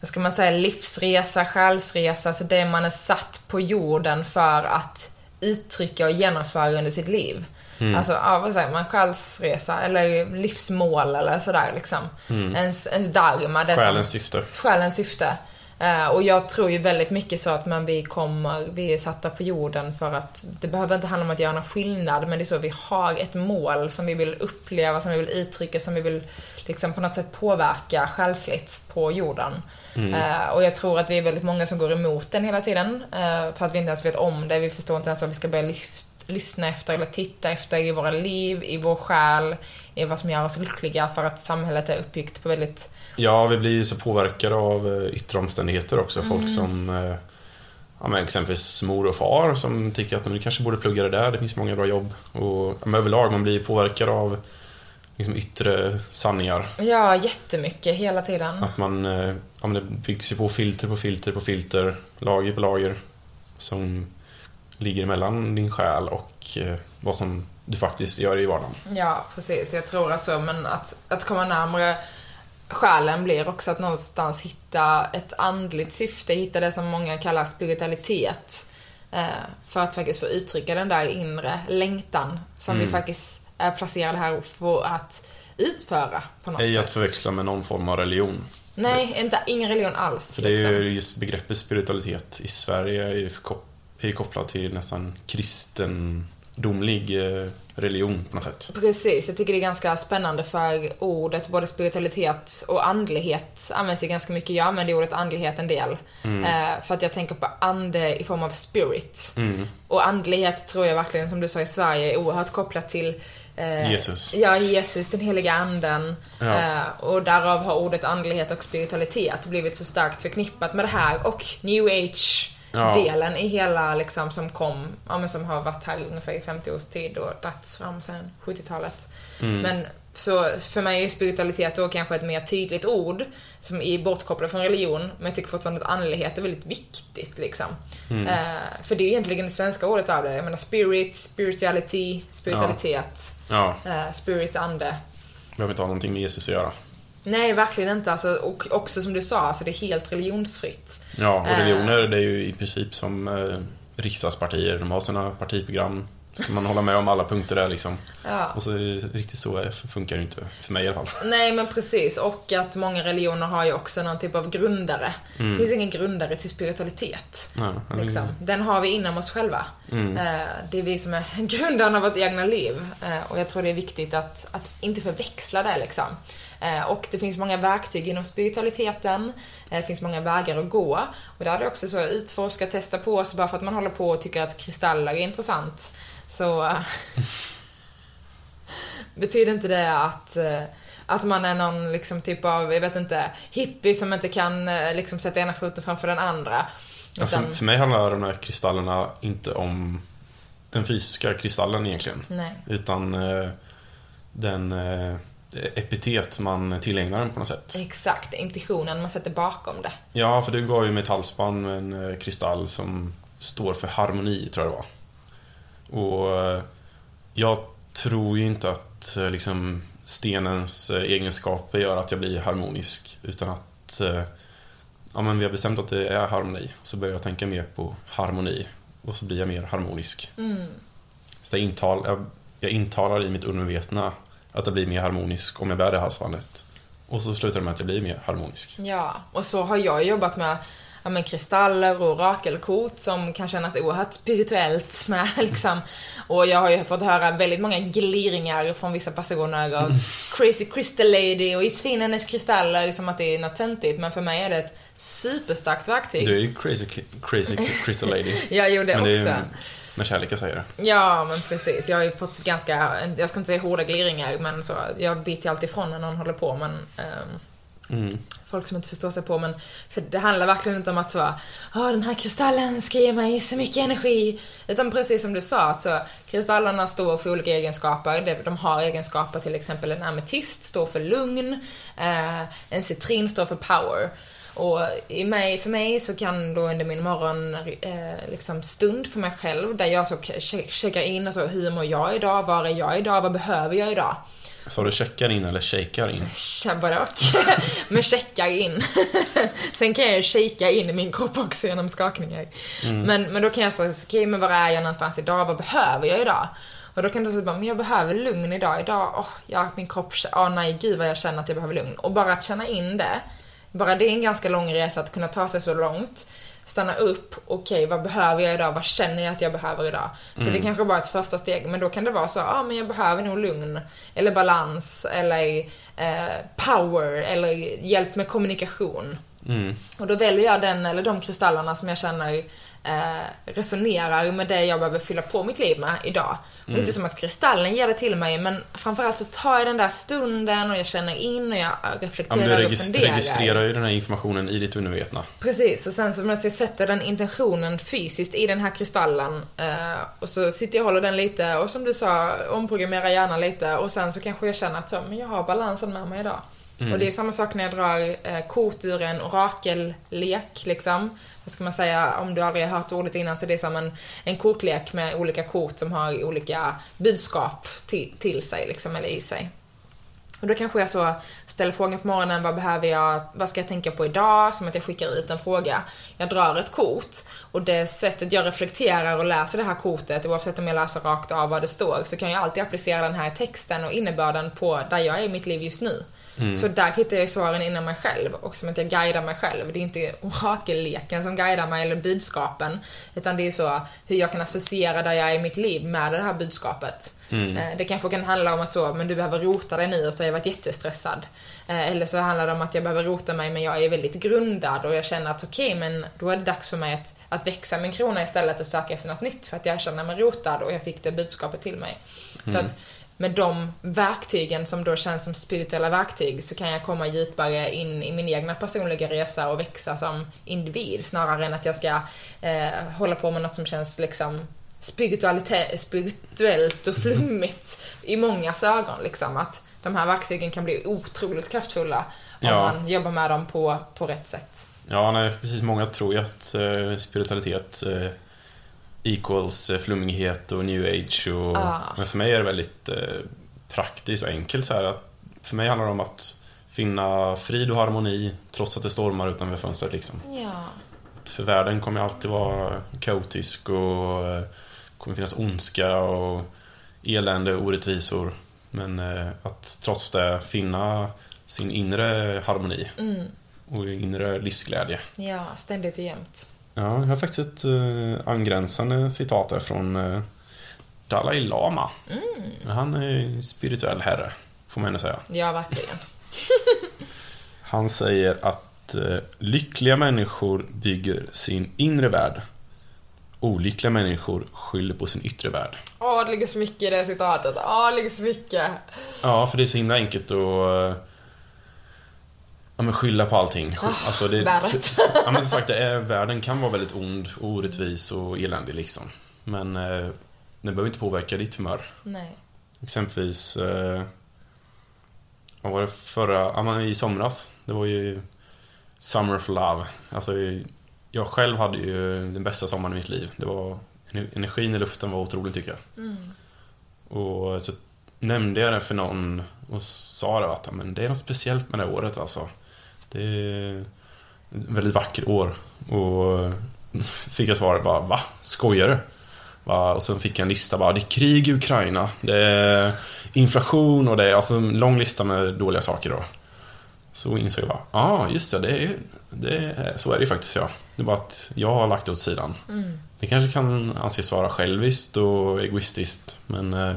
vad ska man säga, livsresa, själsresa, så det man är satt på jorden för att uttrycka och genomföra under sitt liv. Mm. Alltså, ja, vad säger man, själsresa eller livsmål eller sådär liksom. Ens, ens dharma. Det som- Själens syfte. själens syfte. Eh, och jag tror ju väldigt mycket så att men vi kommer, vi är satta på jorden för att det behöver inte handla om att göra någon skillnad, men det är så att vi har ett mål som vi vill uppleva, som vi vill uttrycka, som vi vill liksom på något sätt påverka själsligt på jorden. Eh, och jag tror att vi är väldigt många som går emot den hela tiden, eh, för att vi inte ens vet om det. Vi förstår inte ens vad vi ska börja lyf- lyssna efter eller titta efter i våra liv, i vår själ, i vad som gör oss lyckliga, för att samhället är uppbyggt på väldigt Ja, vi blir ju så påverkade av eh, yttre omständigheter också. Folk som eh, ja, men exempelvis mor och far som tycker att du kanske borde plugga det där, det finns många bra jobb. Och men överlag, man blir påverkad av liksom, yttre sanningar. Ja, jättemycket hela tiden. Att man, eh, ja, men det byggs ju på filter på filter på filter, lager på lager som ligger emellan din själ och eh, vad som du faktiskt gör i vardagen. Ja, precis. Jag tror att så, men att, att komma närmare själen blir också att någonstans hitta ett andligt syfte, hitta det som många kallar spiritualitet. Eh, för att faktiskt få uttrycka den där inre längtan som vi faktiskt är placerade här för att utföra på något Ej sätt. att förväxla med någon form av religion. Nej, inte, ingen religion alls. Så det är liksom. ju just begreppet spiritualitet i Sverige är ju, förkop- är ju kopplat till nästan kristendomlig eh, religion på något sätt. Precis, jag tycker det är ganska spännande för ordet, både spiritualitet och andlighet används ju ganska mycket. Jag använder ordet andlighet en del. Eh, för att jag tänker på ande i form av spirit. Mm. Och andlighet tror jag verkligen, som du sa i Sverige, är oerhört kopplat till eh, Jesus. Ja, Jesus, den heliga anden. Ja. Eh, och därav har ordet andlighet och spiritualitet blivit så starkt förknippat med det här och new age Ja. delen i hela liksom som kom, ja men som har varit här ungefär i 50 års tid och dragits fram sedan 70-talet. Mm. Men så för mig är spiritualitet då kanske ett mer tydligt ord som är bortkopplat från religion, men jag tycker fortfarande att andlighet är väldigt viktigt liksom. Mm. Eh, för det är egentligen det svenska ordet av det. Jag menar spirit, spirituality, spiritualitet, Ja, eh, spirit, ande. behöver inte ha någonting med Jesus att göra. Nej, verkligen inte. Alltså, och också som du sa, alltså, det är helt religionsfritt. Ja, och Eh. religioner det är ju i princip som eh, riksdagspartier. De har sina partiprogram. Ska man hålla med om alla punkter där liksom. Ja. Och så riktigt så eh, funkar det inte. För mig i alla fall. Nej, men precis. Och att många religioner har ju också någon typ av grundare. Det finns ingen grundare till spiritualitet. Ja, Liksom. Den har vi inom oss själva. Eh, Det är vi som är grundarna av vårt egna liv. Eh, Och jag tror det är viktigt att, att inte förväxla det liksom. Eh, Och det finns många verktyg inom spiritualiteten. Eh, Det finns många vägar att gå. Och där är det också så, utforska, testa på sig bara för att man håller på och tycker att kristaller är intressant. Så eh, betyder inte det att, att man är någon liksom typ av, jag vet inte, hippie som inte kan liksom sätta ena foten framför den andra. Ja, för, för mig handlar de här kristallerna inte om den fysiska kristallen egentligen. Nej. Utan eh, den eh, epitet man tillägnar den på något sätt. Exakt, intuitionen man sätter bakom det. Ja, för du gav ju mig ett halsband med en eh, kristall som står för harmoni, tror jag det var. Och eh, jag tror ju inte att eh, liksom, stenens egenskaper gör att jag blir harmonisk. Utan att ja, men vi har bestämt att det är harmoni. Så börjar jag tänka mer på harmoni. Och så blir jag mer harmonisk. Så jag, intal, jag, jag intalar i mitt undermedvetna att jag blir mer harmonisk om jag bär det halsbandet. Och så slutar det med att jag blir mer harmonisk. Ja, och så har jag jobbat med ja, men kristaller och orakelkort som kan kännas oerhört spirituellt med liksom. Och jag har ju fått höra väldigt många gliringar från vissa personer och crazy crystal lady och isfin hennes kristaller som att det är något töntigt. Men för mig är det ett superstarkt verktyg. Du är ju crazy, crazy crystal lady. Jag gjorde det är också. ju med kärlek jag säger det. Ja, men precis. Jag har ju fått ganska, jag ska inte säga hårda gliringar, men så. Jag biter ju alltid ifrån när någon håller på, men ehm, Mm. folk som inte förstår sig på, men för det handlar verkligen inte om att så, ja den här kristallen ska ge mig så mycket energi. Utan precis som du sa, att så, kristallerna står för olika egenskaper. De- De har egenskaper, till exempel en ametist står för lugn, eh, en citrin står för power. Och i mig, för mig så kan då under min morgon eh, liksom stund för mig själv där jag så che- checkar in och så, hur mår jag idag, var är jag idag, vad behöver jag idag? Sa du checkar in eller shakar in? Både och. Men checkar in. Sen kan jag shaka in i min kropp också genom skakningar. Men, men då kan jag säga, okej, men var är jag någonstans idag? Vad behöver jag idag? Och då kan du säga, men jag behöver lugn idag. Idag, åh, ja, min kropp, åh nej, gud vad jag känner att jag behöver lugn. Och bara att känna in det Bara det är en ganska lång resa att kunna ta sig så långt. Stanna upp, okej vad behöver jag idag? Vad känner jag att jag behöver idag? Så det kanske bara är ett första steg, men då kan det vara så, ja ah, men jag behöver nog lugn, eller balans, eller eh, power, eller hjälp med kommunikation. Mm. Och då väljer jag den eller de kristallerna som jag känner eh, resonerar med det jag behöver fylla på mitt liv med idag. Och inte som att kristallen ger det till mig, men framförallt så tar jag den där stunden och jag känner in och jag Ja, reflekterar men du och funderar. registrerar ju den här informationen i ditt undermedvetna. Precis, och sen så när jag sätter den intentionen fysiskt i den här kristallen eh, och så sitter jag och håller den lite och som du sa, omprogrammerar hjärnan lite och sen så kanske jag känner att så, men jag har balansen med mig idag. Och det är samma sak när jag drar eh, kort ur en orakellek liksom. Vad ska man säga, om du aldrig har hört ordet innan så det är som en, en kortlek med olika kort som har olika budskap till, till sig liksom, eller i sig. Och då kanske jag så ställer frågan på morgonen, vad behöver jag, vad ska jag tänka på idag? Som att jag skickar ut en fråga. Jag drar ett kort och det sättet jag reflekterar och läser det här kortet, oavsett om jag läser rakt av vad det står, så kan jag alltid applicera den här texten och innebörden på där jag är i mitt liv just nu. Så där hittar jag svaren inom mig själv och som att jag guidar mig själv. Det är inte orakelleken som guidar mig eller budskapen. Utan det är så hur jag kan associera där jag är i mitt liv med det här budskapet. Eh, Det kanske kan handla om att så, men du behöver rota dig nu och så har jag varit jättestressad. Eh, Eller så handlar det om att jag behöver rota mig men jag är väldigt grundad och jag känner att okej, men då är det dags för mig att, att växa min krona istället och söka efter något nytt för att jag känner mig rotad och jag fick det budskapet till mig. Så att med de verktygen som då känns som spirituella verktyg så kan jag komma djupare in i min egna personliga resa och växa som individ snarare än att jag ska eh, hålla på med något som känns liksom spirituellt och flummigt i mångas ögon. Liksom. Att de här verktygen kan bli otroligt kraftfulla om Ja. man jobbar med dem på, på rätt sätt. Ja, nej, precis. Många tror ju att eh, spiritualitet eh, equals eh, flummighet och new age. Och, Ah. Men för mig är det väldigt eh, praktiskt och enkelt. Så här, att för mig handlar det om att finna frid och harmoni trots att det stormar utanför fönstret. Liksom. Ja. För världen kommer alltid vara kaotisk och eh, kommer finnas ondska och elände och orättvisor. Men eh, att trots det finna sin inre harmoni Mm. och inre livsglädje. ja, ständigt och jämt. Ja, jag har faktiskt ett eh, angränsande citat där från eh, Dalai Lama. Han är en spirituell herre, får man ändå säga. Ja, verkligen. Han säger att eh, lyckliga människor bygger sin inre värld. Olyckliga människor skyller på sin yttre värld. Åh, det ligger så mycket i det citatet. Åh, det ligger så mycket. Ja, för det är så himla enkelt att eh, ja, men skylla på allting. Sky- alltså det, värdet. ja, men som sagt, det är, världen kan vara väldigt ond, och orättvis och eländig liksom. Men eh, den behöver inte påverka ditt humör. Nej. Exempelvis, eh, vad var det förra, ja men i somras. Det var ju Summer of Love. Alltså, jag själv hade ju den bästa sommaren i mitt liv. Det var, energin i luften var otrolig tycker jag. Mm. Och så nämnde jag det för någon och sa det att men det är något speciellt med det här året alltså. Det är ett väldigt vackert år. Och fick jag svaret bara, va? Skojar du? Och sen fick jag en lista bara, det är krig i Ukraina, det är inflation och det är alltså en lång lista med dåliga saker då. Så insåg jag bara, ja ah, just det, det är, det är, så är det ju faktiskt ja. Det är bara att jag har lagt det åt sidan. Mm. Det kanske kan anses vara själviskt och egoistiskt, men eh,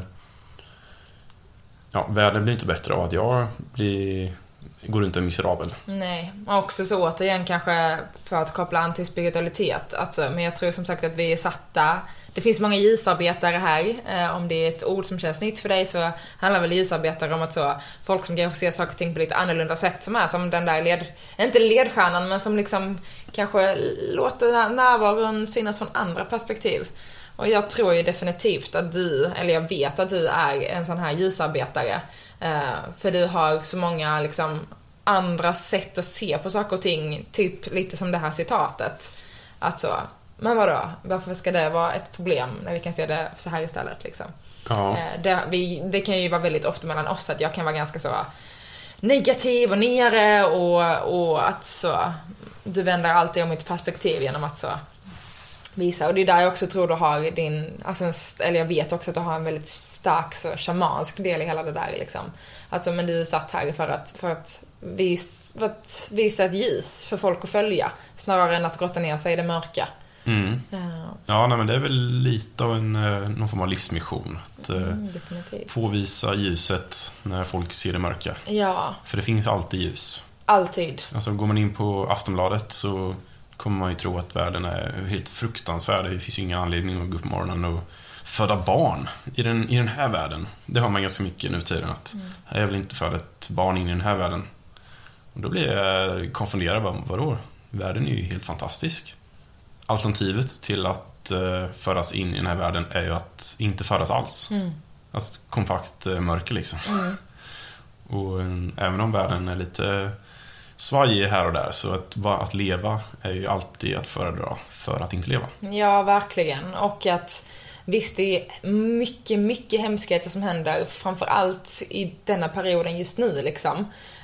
ja, världen blir inte bättre av att jag blir, går runt och är miserabel. Nej, och också så återigen kanske för att koppla an till spiritualitet. Alltså, men jag tror som sagt att vi är satta det finns många ljusarbetare här. Eh, om det är ett ord som känns nytt för dig så handlar väl ljusarbetare om att så, folk som kanske ser saker och ting på lite annorlunda sätt som är som den där led, inte ledstjärnan men som liksom kanske låter närvaron synas från andra perspektiv. Och jag tror ju definitivt att du, eller jag vet att du är en sån här ljusarbetare. Eh, för du har så många liksom andra sätt att se på saker och ting, typ lite som det här citatet. Att så, men vadå, varför ska det vara ett problem när vi kan se det så här istället liksom? Ja, Eh, Det, vi, det kan ju vara väldigt ofta mellan oss att jag kan vara ganska så negativ och nere och, och att så, du vänder alltid om mitt perspektiv genom att så visa. Och det är där jag också tror du har din, alltså en, eller jag vet också att du har en väldigt stark så shamansk del i hela det där liksom. Alltså men du satt här för att, för att vis, för att visa ett ljus för folk att följa. Snarare än att grotta ner sig i det mörka. Mm. Ja, Ja, nej, men det är väl lite av en, eh, någon form av livsmission. Att eh, mm, definitivt. få visa ljuset när folk ser det mörka. Ja, För det finns alltid ljus. alltid. Alltså går man in på Aftonbladet så kommer man ju tro att världen är helt fruktansvärd. Det finns ju ingen anledning att gå upp på morgonen och föda barn i den, i den här världen. Det har man ganska mycket nu för tiden. Att jag vill inte föda ett barn in i den här världen. Och då blir jag konfunderad. Bara, vadå? Världen är ju helt fantastisk. Alternativet till att eh, födas in i den här världen är ju att inte födas alls. Mm. Alltså kompakt eh, mörker liksom. Och eh, även om världen är lite svajig här och där så att, att leva är ju alltid att föredra för att inte leva. Ja, verkligen. Och att visst, det är mycket, mycket hemskheter som händer, framför allt i denna perioden just nu liksom.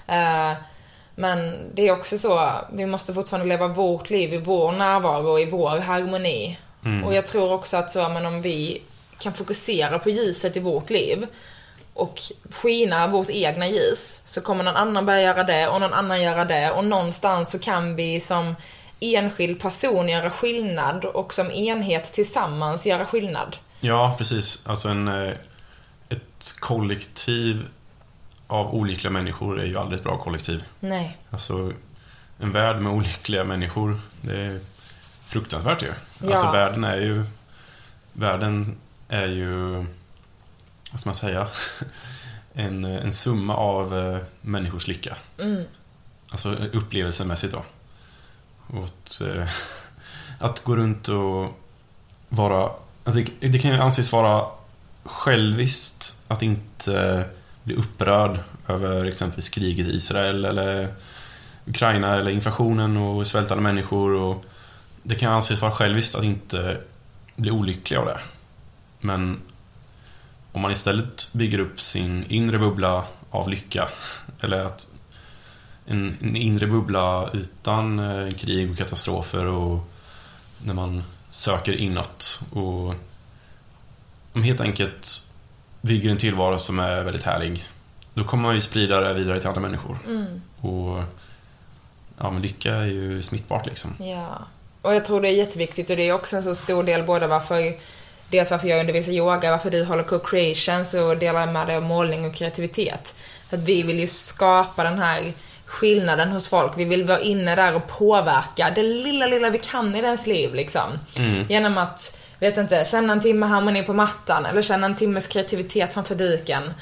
Eh, Men det är också så, vi måste fortfarande leva vårt liv i vår närvaro, i vår harmoni. Och jag tror också att så, men om vi kan fokusera på ljuset i vårt liv och skina vårt egna ljus så kommer någon annan börja göra det och någon annan göra det och någonstans så kan vi som enskild person göra skillnad och som enhet tillsammans göra skillnad. Ja, precis. Alltså en, eh, ett kollektiv av olyckliga människor är ju aldrig ett bra kollektiv. Nej. Alltså, en värld med olyckliga människor, det är fruktansvärt ju. Ja. Alltså världen är ju... Världen är ju... Vad ska man säga? En, en summa av eh, människors lycka. Mm. Alltså upplevelsemässigt då. Och att, eh, att gå runt och vara... Det, det kan ju anses vara själviskt att inte bli upprörd över exempelvis kriget i Israel eller Ukraina eller inflationen och svältande människor. Och det kan anses vara själviskt att inte bli olycklig av det. Men om man istället bygger upp sin inre bubbla av lycka, eller att en, en inre bubbla utan eh, krig och katastrofer och när man söker inåt och om helt enkelt bygger en tillvaro som är väldigt härlig. Då kommer man ju sprida det vidare till andra människor. Mm. Och ja, men lycka är ju smittbart liksom. Ja. Och jag tror det är jätteviktigt och det är också en så stor del både varför Dels varför jag undervisar yoga, varför du håller co-creations och delar med dig av målning och kreativitet. För att vi vill ju skapa den här skillnaden hos folk. Vi vill vara inne där och påverka det lilla, lilla vi kan i dens liv liksom. Genom att, vet inte, känna en timme harmoni på mattan eller känna en timmes kreativitet framför duken.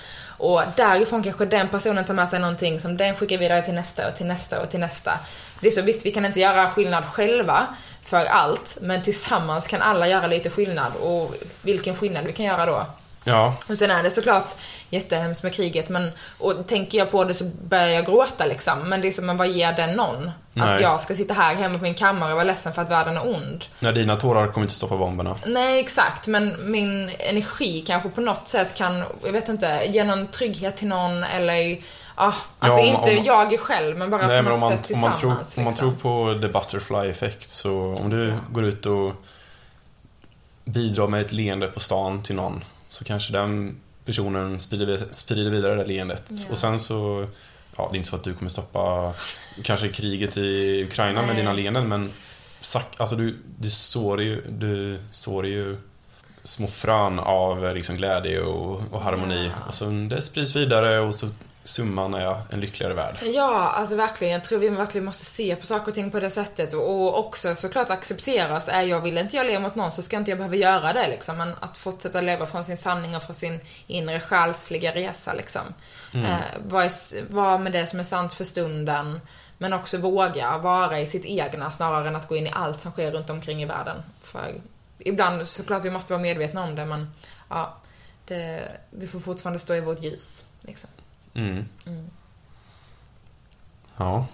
Och därifrån kanske den personen tar med sig någonting som den skickar vidare till nästa och till nästa och till nästa. Det är så, visst vi kan inte göra skillnad själva för allt, men tillsammans kan alla göra lite skillnad och vilken skillnad vi kan göra då. Ja, Och sen är det såklart jättehemskt med kriget, men och tänker jag på det så börjar jag gråta liksom. Men det är som, men vad ger den någon? Att Nej. jag ska sitta här hemma på min kammare och vara ledsen för att världen är ond. när dina tårar kommer inte stoppa bomberna. Nej, exakt. Men min energi kanske på något sätt kan, jag vet inte, ge någon trygghet till någon eller Ja, alltså om- inte om- jag själv, men bara Nej, på men om något man, sätt om, man tillsammans. tror, om man liksom. tror på the butterfly effect så om du Ja. går ut och bidrar med ett leende på stan till någon så kanske den personen sprider, sprider vidare det leendet. Ja. Och sen så, ja det är inte så att du kommer stoppa kanske kriget i Ukraina med Nej. dina leenden men sak, alltså du, du sår ju, du sår ju små frön av liksom glädje och, och harmoni. Ja. Och så det sprids vidare och så summan är en lyckligare värld. Ja, alltså verkligen. Jag tror vi verkligen måste se på saker och ting på det sättet. Och också såklart acceptera att är jag vill inte jag leva mot någon så ska inte jag behöva göra det liksom. Men att fortsätta leva från sin sanning och från sin inre själsliga resa liksom. Eh, vara, i- vara med det som är sant för stunden. Men också våga vara i sitt egna snarare än att gå in i allt som sker runt omkring i världen. För ibland såklart vi måste vara medvetna om det men ja, det, vi får fortfarande stå i vårt ljus. Liksom. Mm. Ja.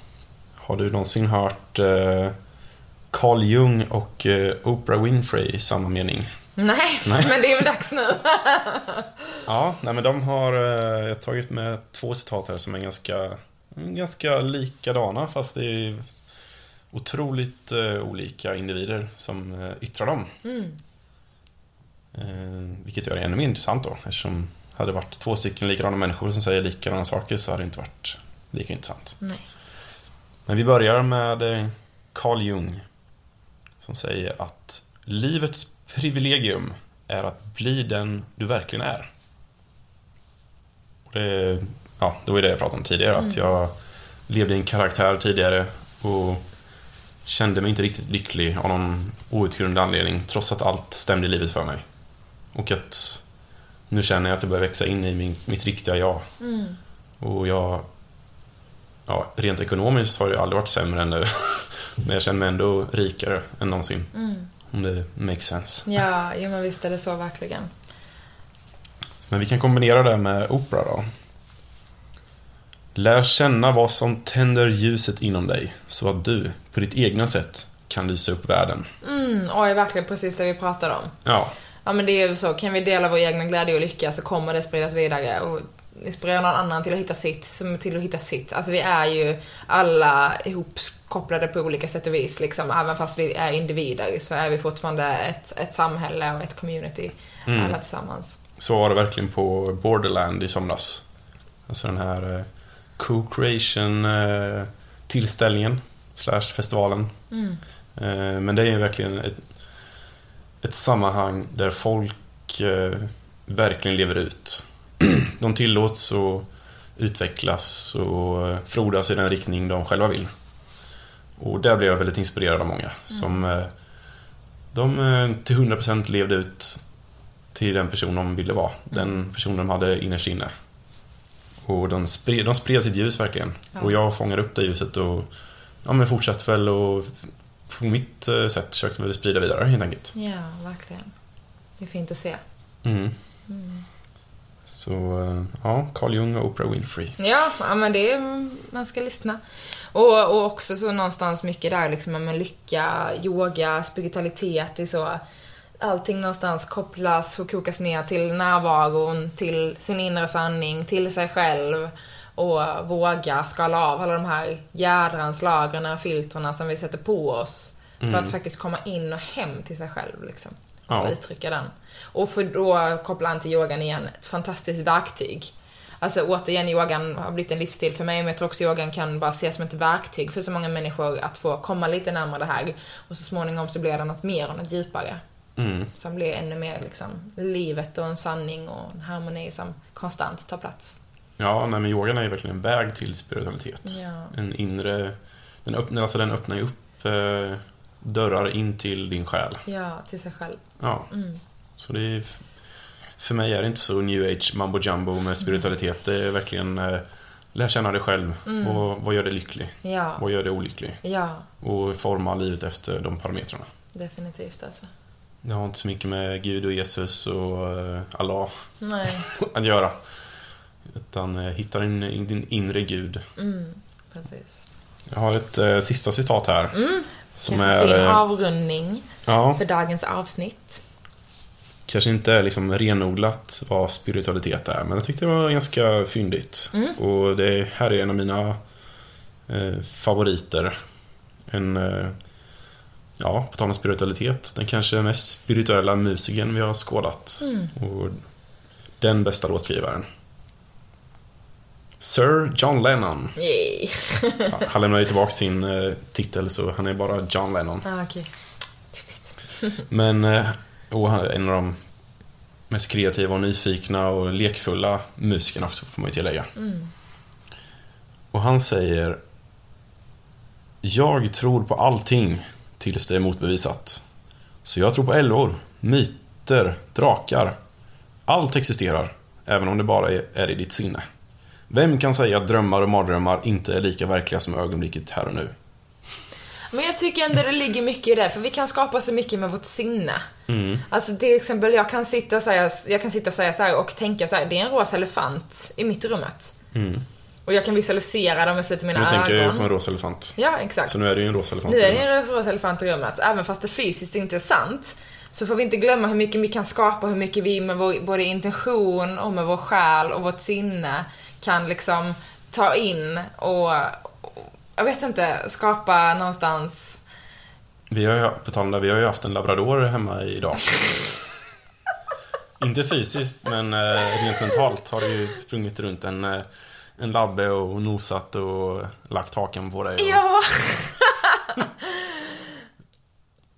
Har du någonsin hört eh, Carl Jung och eh, Oprah Winfrey i samma mening? Nej, Nej. men det är väl dags nu. Ja, nej men de har eh, jag har tagit med två citat här som är ganska, ganska likadana fast det är otroligt eh, olika individer som eh, yttrar dem. Mm. Vilket gör det ännu mer intressant då eftersom hade det varit två stycken likadana människor som säger likadana saker så hade det inte varit lika intressant. Nej. Men vi börjar med eh, Carl Jung. Som säger att livets privilegium är att bli den du verkligen är. Och det, ja, det var ju det jag pratade om tidigare. Att jag levde i en karaktär tidigare och kände mig inte riktigt lycklig av någon outgrundlig anledning. Trots att allt stämde i livet för mig. Och att nu känner jag att jag börjar växa in i min, mitt riktiga jag. Mm. Och jag... Ja, rent ekonomiskt har jag aldrig varit sämre än nu. Men jag känner mig ändå rikare än någonsin. Mm. Om det makes sense. Ja, jo, men visst är det så verkligen. Men vi kan kombinera det med opera då. Lär känna vad som tänder ljuset inom dig. Så att du, på ditt egna sätt, kan lysa upp världen. Mm, oj, verkligen precis det vi pratade om. Ja, Ja men det är ju så, kan vi dela vår egna glädje och lycka så kommer det spridas vidare och inspirera någon annan till att hitta sitt, som till att hitta sitt. Alltså vi är ju alla ihopkopplade på olika sätt och vis liksom. Även fast vi är individer så är vi fortfarande ett, ett samhälle och ett community Mm. alla tillsammans. så var det verkligen på Borderland i somras. Alltså den här eh, co-creation eh, tillställningen, slash festivalen. Mm. Eh, Men det är ju verkligen ett, ett sammanhang där folk eh, verkligen lever ut. De tillåts att utvecklas och frodas i den riktning de själva vill. Och där blev jag väldigt inspirerad av många som eh, de eh, till 100% levde ut till den person de ville vara. Den person de hade innerst inne. Och de spred, de spred sitt ljus verkligen. Ja. Och jag fångade upp det ljuset och ja, men fortsatte väl och på mitt eh, sätt försökte väl sprida vidare helt enkelt. Ja, verkligen. Det är fint att se. Mm. Mm. Så eh, ja, Carl Jung och Oprah Winfrey. Ja, ja, men det är, man ska lyssna. Och, och också så någonstans mycket där liksom med lycka, yoga, spiritualitet, det är så allting någonstans kopplas och kokas ner till närvaron, till sin inre sanning, till sig själv och våga skala av alla de här jädrans lagren och filtrerna som vi sätter på oss för Mm. att faktiskt komma in och hem till sig själv liksom. Ja. För att uttrycka den. Och för då koppla an till yogan igen, ett fantastiskt verktyg. Alltså återigen, yogan har blivit en livsstil för mig, men jag tror också yogan kan bara ses som ett verktyg för så många människor att få komma lite närmare det här. Och så småningom så blir det något mer och något djupare. Mm. Som blir ännu mer liksom livet och en sanning och en harmoni som konstant tar plats. Ja, nej, men yogan är ju verkligen en väg till spiritualitet. Ja. En inre... Den öppnar, alltså den öppnar ju upp eh, dörrar in till din själ. Ja, till sig själv. Ja, Mm. så det är... För mig är det inte så new age mambo jumbo med spiritualitet. Det är verkligen... Eh, lär känna dig själv. Mm. Och vad gör dig lycklig? Ja, Vad gör dig olycklig? ja, Och forma livet efter de parametrarna. definitivt alltså. Det har inte så mycket med Gud och Jesus och eh, Allah Nej, att göra. Utan eh, hitta din, din inre gud. mm, precis. Jag har ett eh, sista citat här. Mm. Som Kanske är... fin Eh, avrundning ja, för dagens avsnitt. kanske inte liksom renodlat vad spiritualitet är, men jag tyckte det var ganska fyndigt. Mm. Och det här är en av mina eh, favoriter. En, eh, ja, på tal om spiritualitet, den kanske mest spirituella musikern vi har skådat. Mm. Och den bästa låtskrivaren. Sir John Lennon. Yay. Ja, han lämnar ju tillbaka sin eh, titel, så han är bara John Lennon. ah. Typiskt. Men eh, och han är en av de mest kreativa och nyfikna och lekfulla musikerna också, får man ju tillägga. Mm. Och han säger Jag tror på allting tills det är motbevisat. Så jag tror på älvor, myter, drakar. Allt existerar, även om det bara är, är i ditt sinne. Vem kan säga att drömmar och mardrömmar inte är lika verkliga som ögonblicket här och nu? Men jag tycker ändå det ligger mycket i det, för vi kan skapa så mycket med vårt sinne. Mm. Alltså till exempel, jag kan sitta och säga, jag kan sitta och säga så här och tänka så här, det är en rosa elefant i mitt rummet. Mm. Och jag kan visualisera dem i slutet av mina Nu tänker ögon. på en rosa elefant. Ja, exakt. Så nu är det ju en rosa elefant. Nu är det rummet. en rosa elefant i rummet. Även fast det fysiskt inte är sant. Så får vi inte glömma hur mycket vi kan skapa, hur mycket vi med vår både intention och med vår själ och vårt sinne kan liksom ta in och, jag vet inte, skapa någonstans Vi har ju, på tal vi har ju haft en labrador hemma idag. Inte fysiskt, men eh, rent mentalt har det ju sprungit runt en, eh, en labbe och nosat och lagt hakan på dig. Och Ja!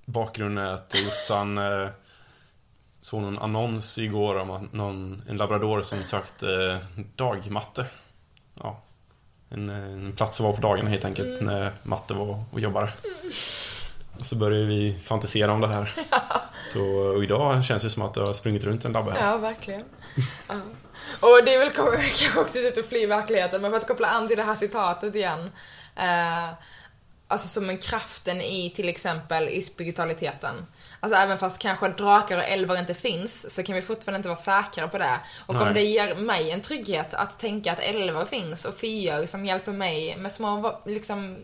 Bakgrunden är att Jossan eh, såg någon annons igår om någon, en labrador som sökte eh, dagmatte. Ja, en, eh, en plats att vara på dagarna helt enkelt när matte var och jobbade. Och så började vi fantisera om det här. Så och idag känns det som att det har sprungit runt en labbe här. Ja, verkligen. Ja. Och det är väl kanske också lite att fly verkligheten, men för att koppla an till det här citatet igen. Eh, alltså som en kraften i till exempel i spiritualiteten. Alltså även fast kanske drakar och älvar inte finns så kan vi fortfarande inte vara säkra på det. Och Nej. om det ger mig en trygghet att tänka att älvar finns och fyr som hjälper mig med små liksom,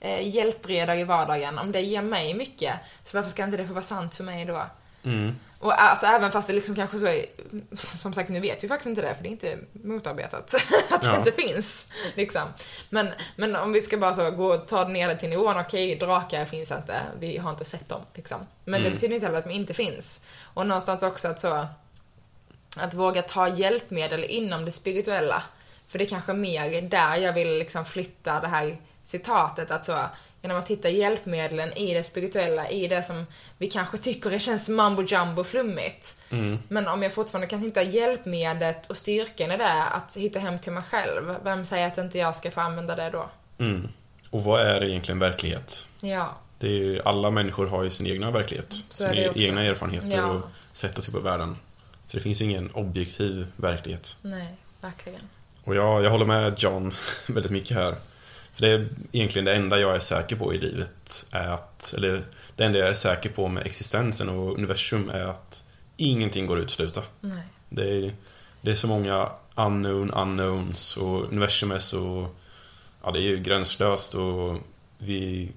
eh, hjälpredor i vardagen. Om det ger mig mycket, så varför ska inte det få vara sant för mig då? Mm. Och alltså även fast det liksom kanske så är, som sagt nu vet vi faktiskt inte det för det är inte motarbetat att det Ja. inte finns. Liksom. Men, men om vi ska bara så gå och ta ner det till nivån, okej drakar finns inte, vi har inte sett dem. Liksom. Men det Mm. betyder inte heller att de inte finns. Och någonstans också att så, att våga ta hjälpmedel inom det spirituella. För det är kanske mer där jag vill liksom flytta det här citatet, att så genom att hitta hjälpmedlen i det spirituella, i det som vi kanske tycker det känns mambo jumbo flummigt. Mm. Men om jag fortfarande kan hitta hjälpmedlet och styrkan i det, att hitta hem till mig själv, vem säger att inte jag ska få använda det då? Mm. Och vad är egentligen verklighet? Ja, Det är ju, alla människor har ju sin egna verklighet. Så sina egna erfarenheter Ja. och sätt att se på världen. Så det finns ingen objektiv verklighet. nej, verkligen. Och jag, jag håller med John väldigt mycket här. För det är egentligen det enda jag är säker på i livet. Är att, eller det enda jag är säker på med existensen och universum är att ingenting går att utesluta. Nej. Det är, det är så många unknown unknowns och universum är så... Ja, det är ju gränslöst och vi...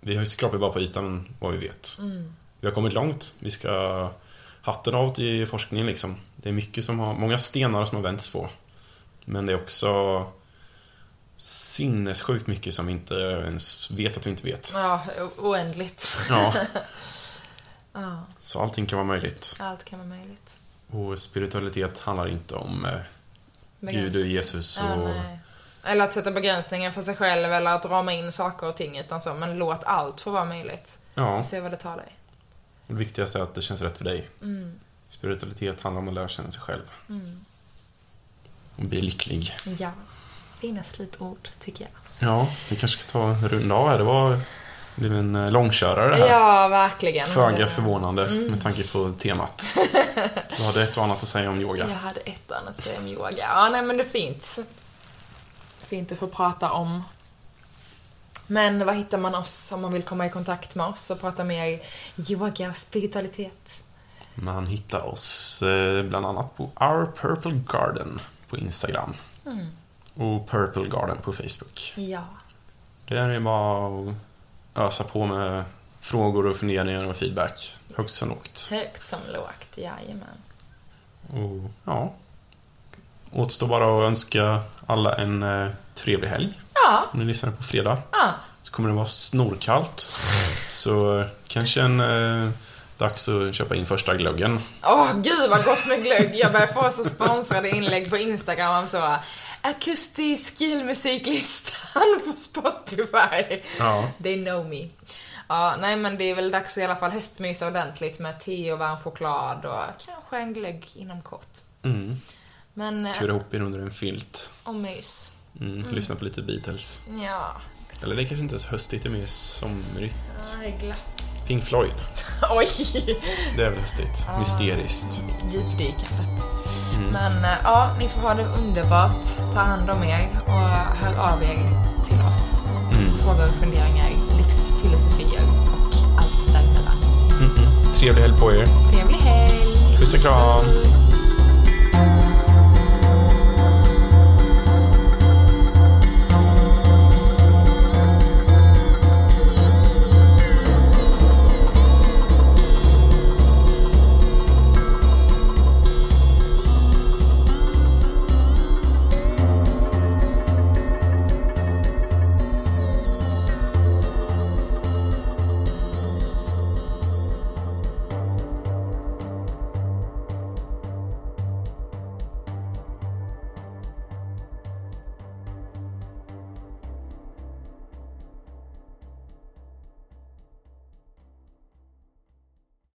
Vi har skrapat bara på ytan vad vi vet. Mm. Vi har kommit långt. Vi ska hatten av till forskningen liksom. Det är mycket som har, många stenar som har vänts på. Men det är också sinnessjukt mycket som vi inte ens vet att vi inte vet. Ja, oändligt. Ja, Ja, så allting kan vara möjligt. allt kan vara möjligt. Och spiritualitet handlar inte om eh, Gud och Jesus och... Ja. Eller att sätta begränsningar för sig själv eller att rama in saker och ting utan så, men låt allt få vara möjligt. Ja, Och se vad det tar dig. det viktigaste är att det känns rätt för dig. Mm, Spiritualitet handlar om att lära känna sig själv. mm. Och bli lycklig. Ja. Fina slutord, tycker jag. Ja, vi kanske ska ta en runda av här. Det var det blev en eh, långkörare här. Ja, verkligen. Föga Det- förvånande med tanke på temat. Du hade ett och annat att säga om yoga. Jag hade ett och annat att säga om yoga. Ja, nej men det fint. Fint att få prata om. Men var hittar man oss om man vill komma i kontakt med oss och prata mer yoga och spiritualitet? Man hittar oss eh, bland annat på Our Purple Garden på Instagram. Mm. Och Purple Garden på Facebook. Ja. Där är det bara att ösa på med frågor och funderingar och feedback. Högt som lågt. Högt som lågt, jajamän. Och ja. Återstår bara att önska alla en eh, trevlig helg. Ja, Om ni lyssnar på fredag. ja. Så kommer det vara snorkallt. Så eh, kanske en eh, dags att köpa in första glöggen. Åh, gud vad gott med glögg. Jag börjar få så sponsrade inlägg på Instagram om så akustisk julmusiklistan på Spotify. Ja. They know me. Ja, nej men det är väl dags att i alla fall höstmysa ordentligt med te och varm choklad och kanske en glögg inom kort. Mm. Men, eh, Kura ihop er under en filt. och mys. Mm. Lyssna på lite Beatles. Ja, Eller det är kanske inte är så höstigt, det är mer somrigt. ja, det är glatt. Pink Floyd. Oj! Det är väl höstigt. Mysteriskt. Djupdykandet. Mm. Men eh, ja, ni får ha det underbart. Ta hand om er och hör av er till oss. Mm. Frågor, funderingar, livsfilosofier och allt däremellan. Mm. Trevlig helg på er. Trevlig helg! Puss och kram.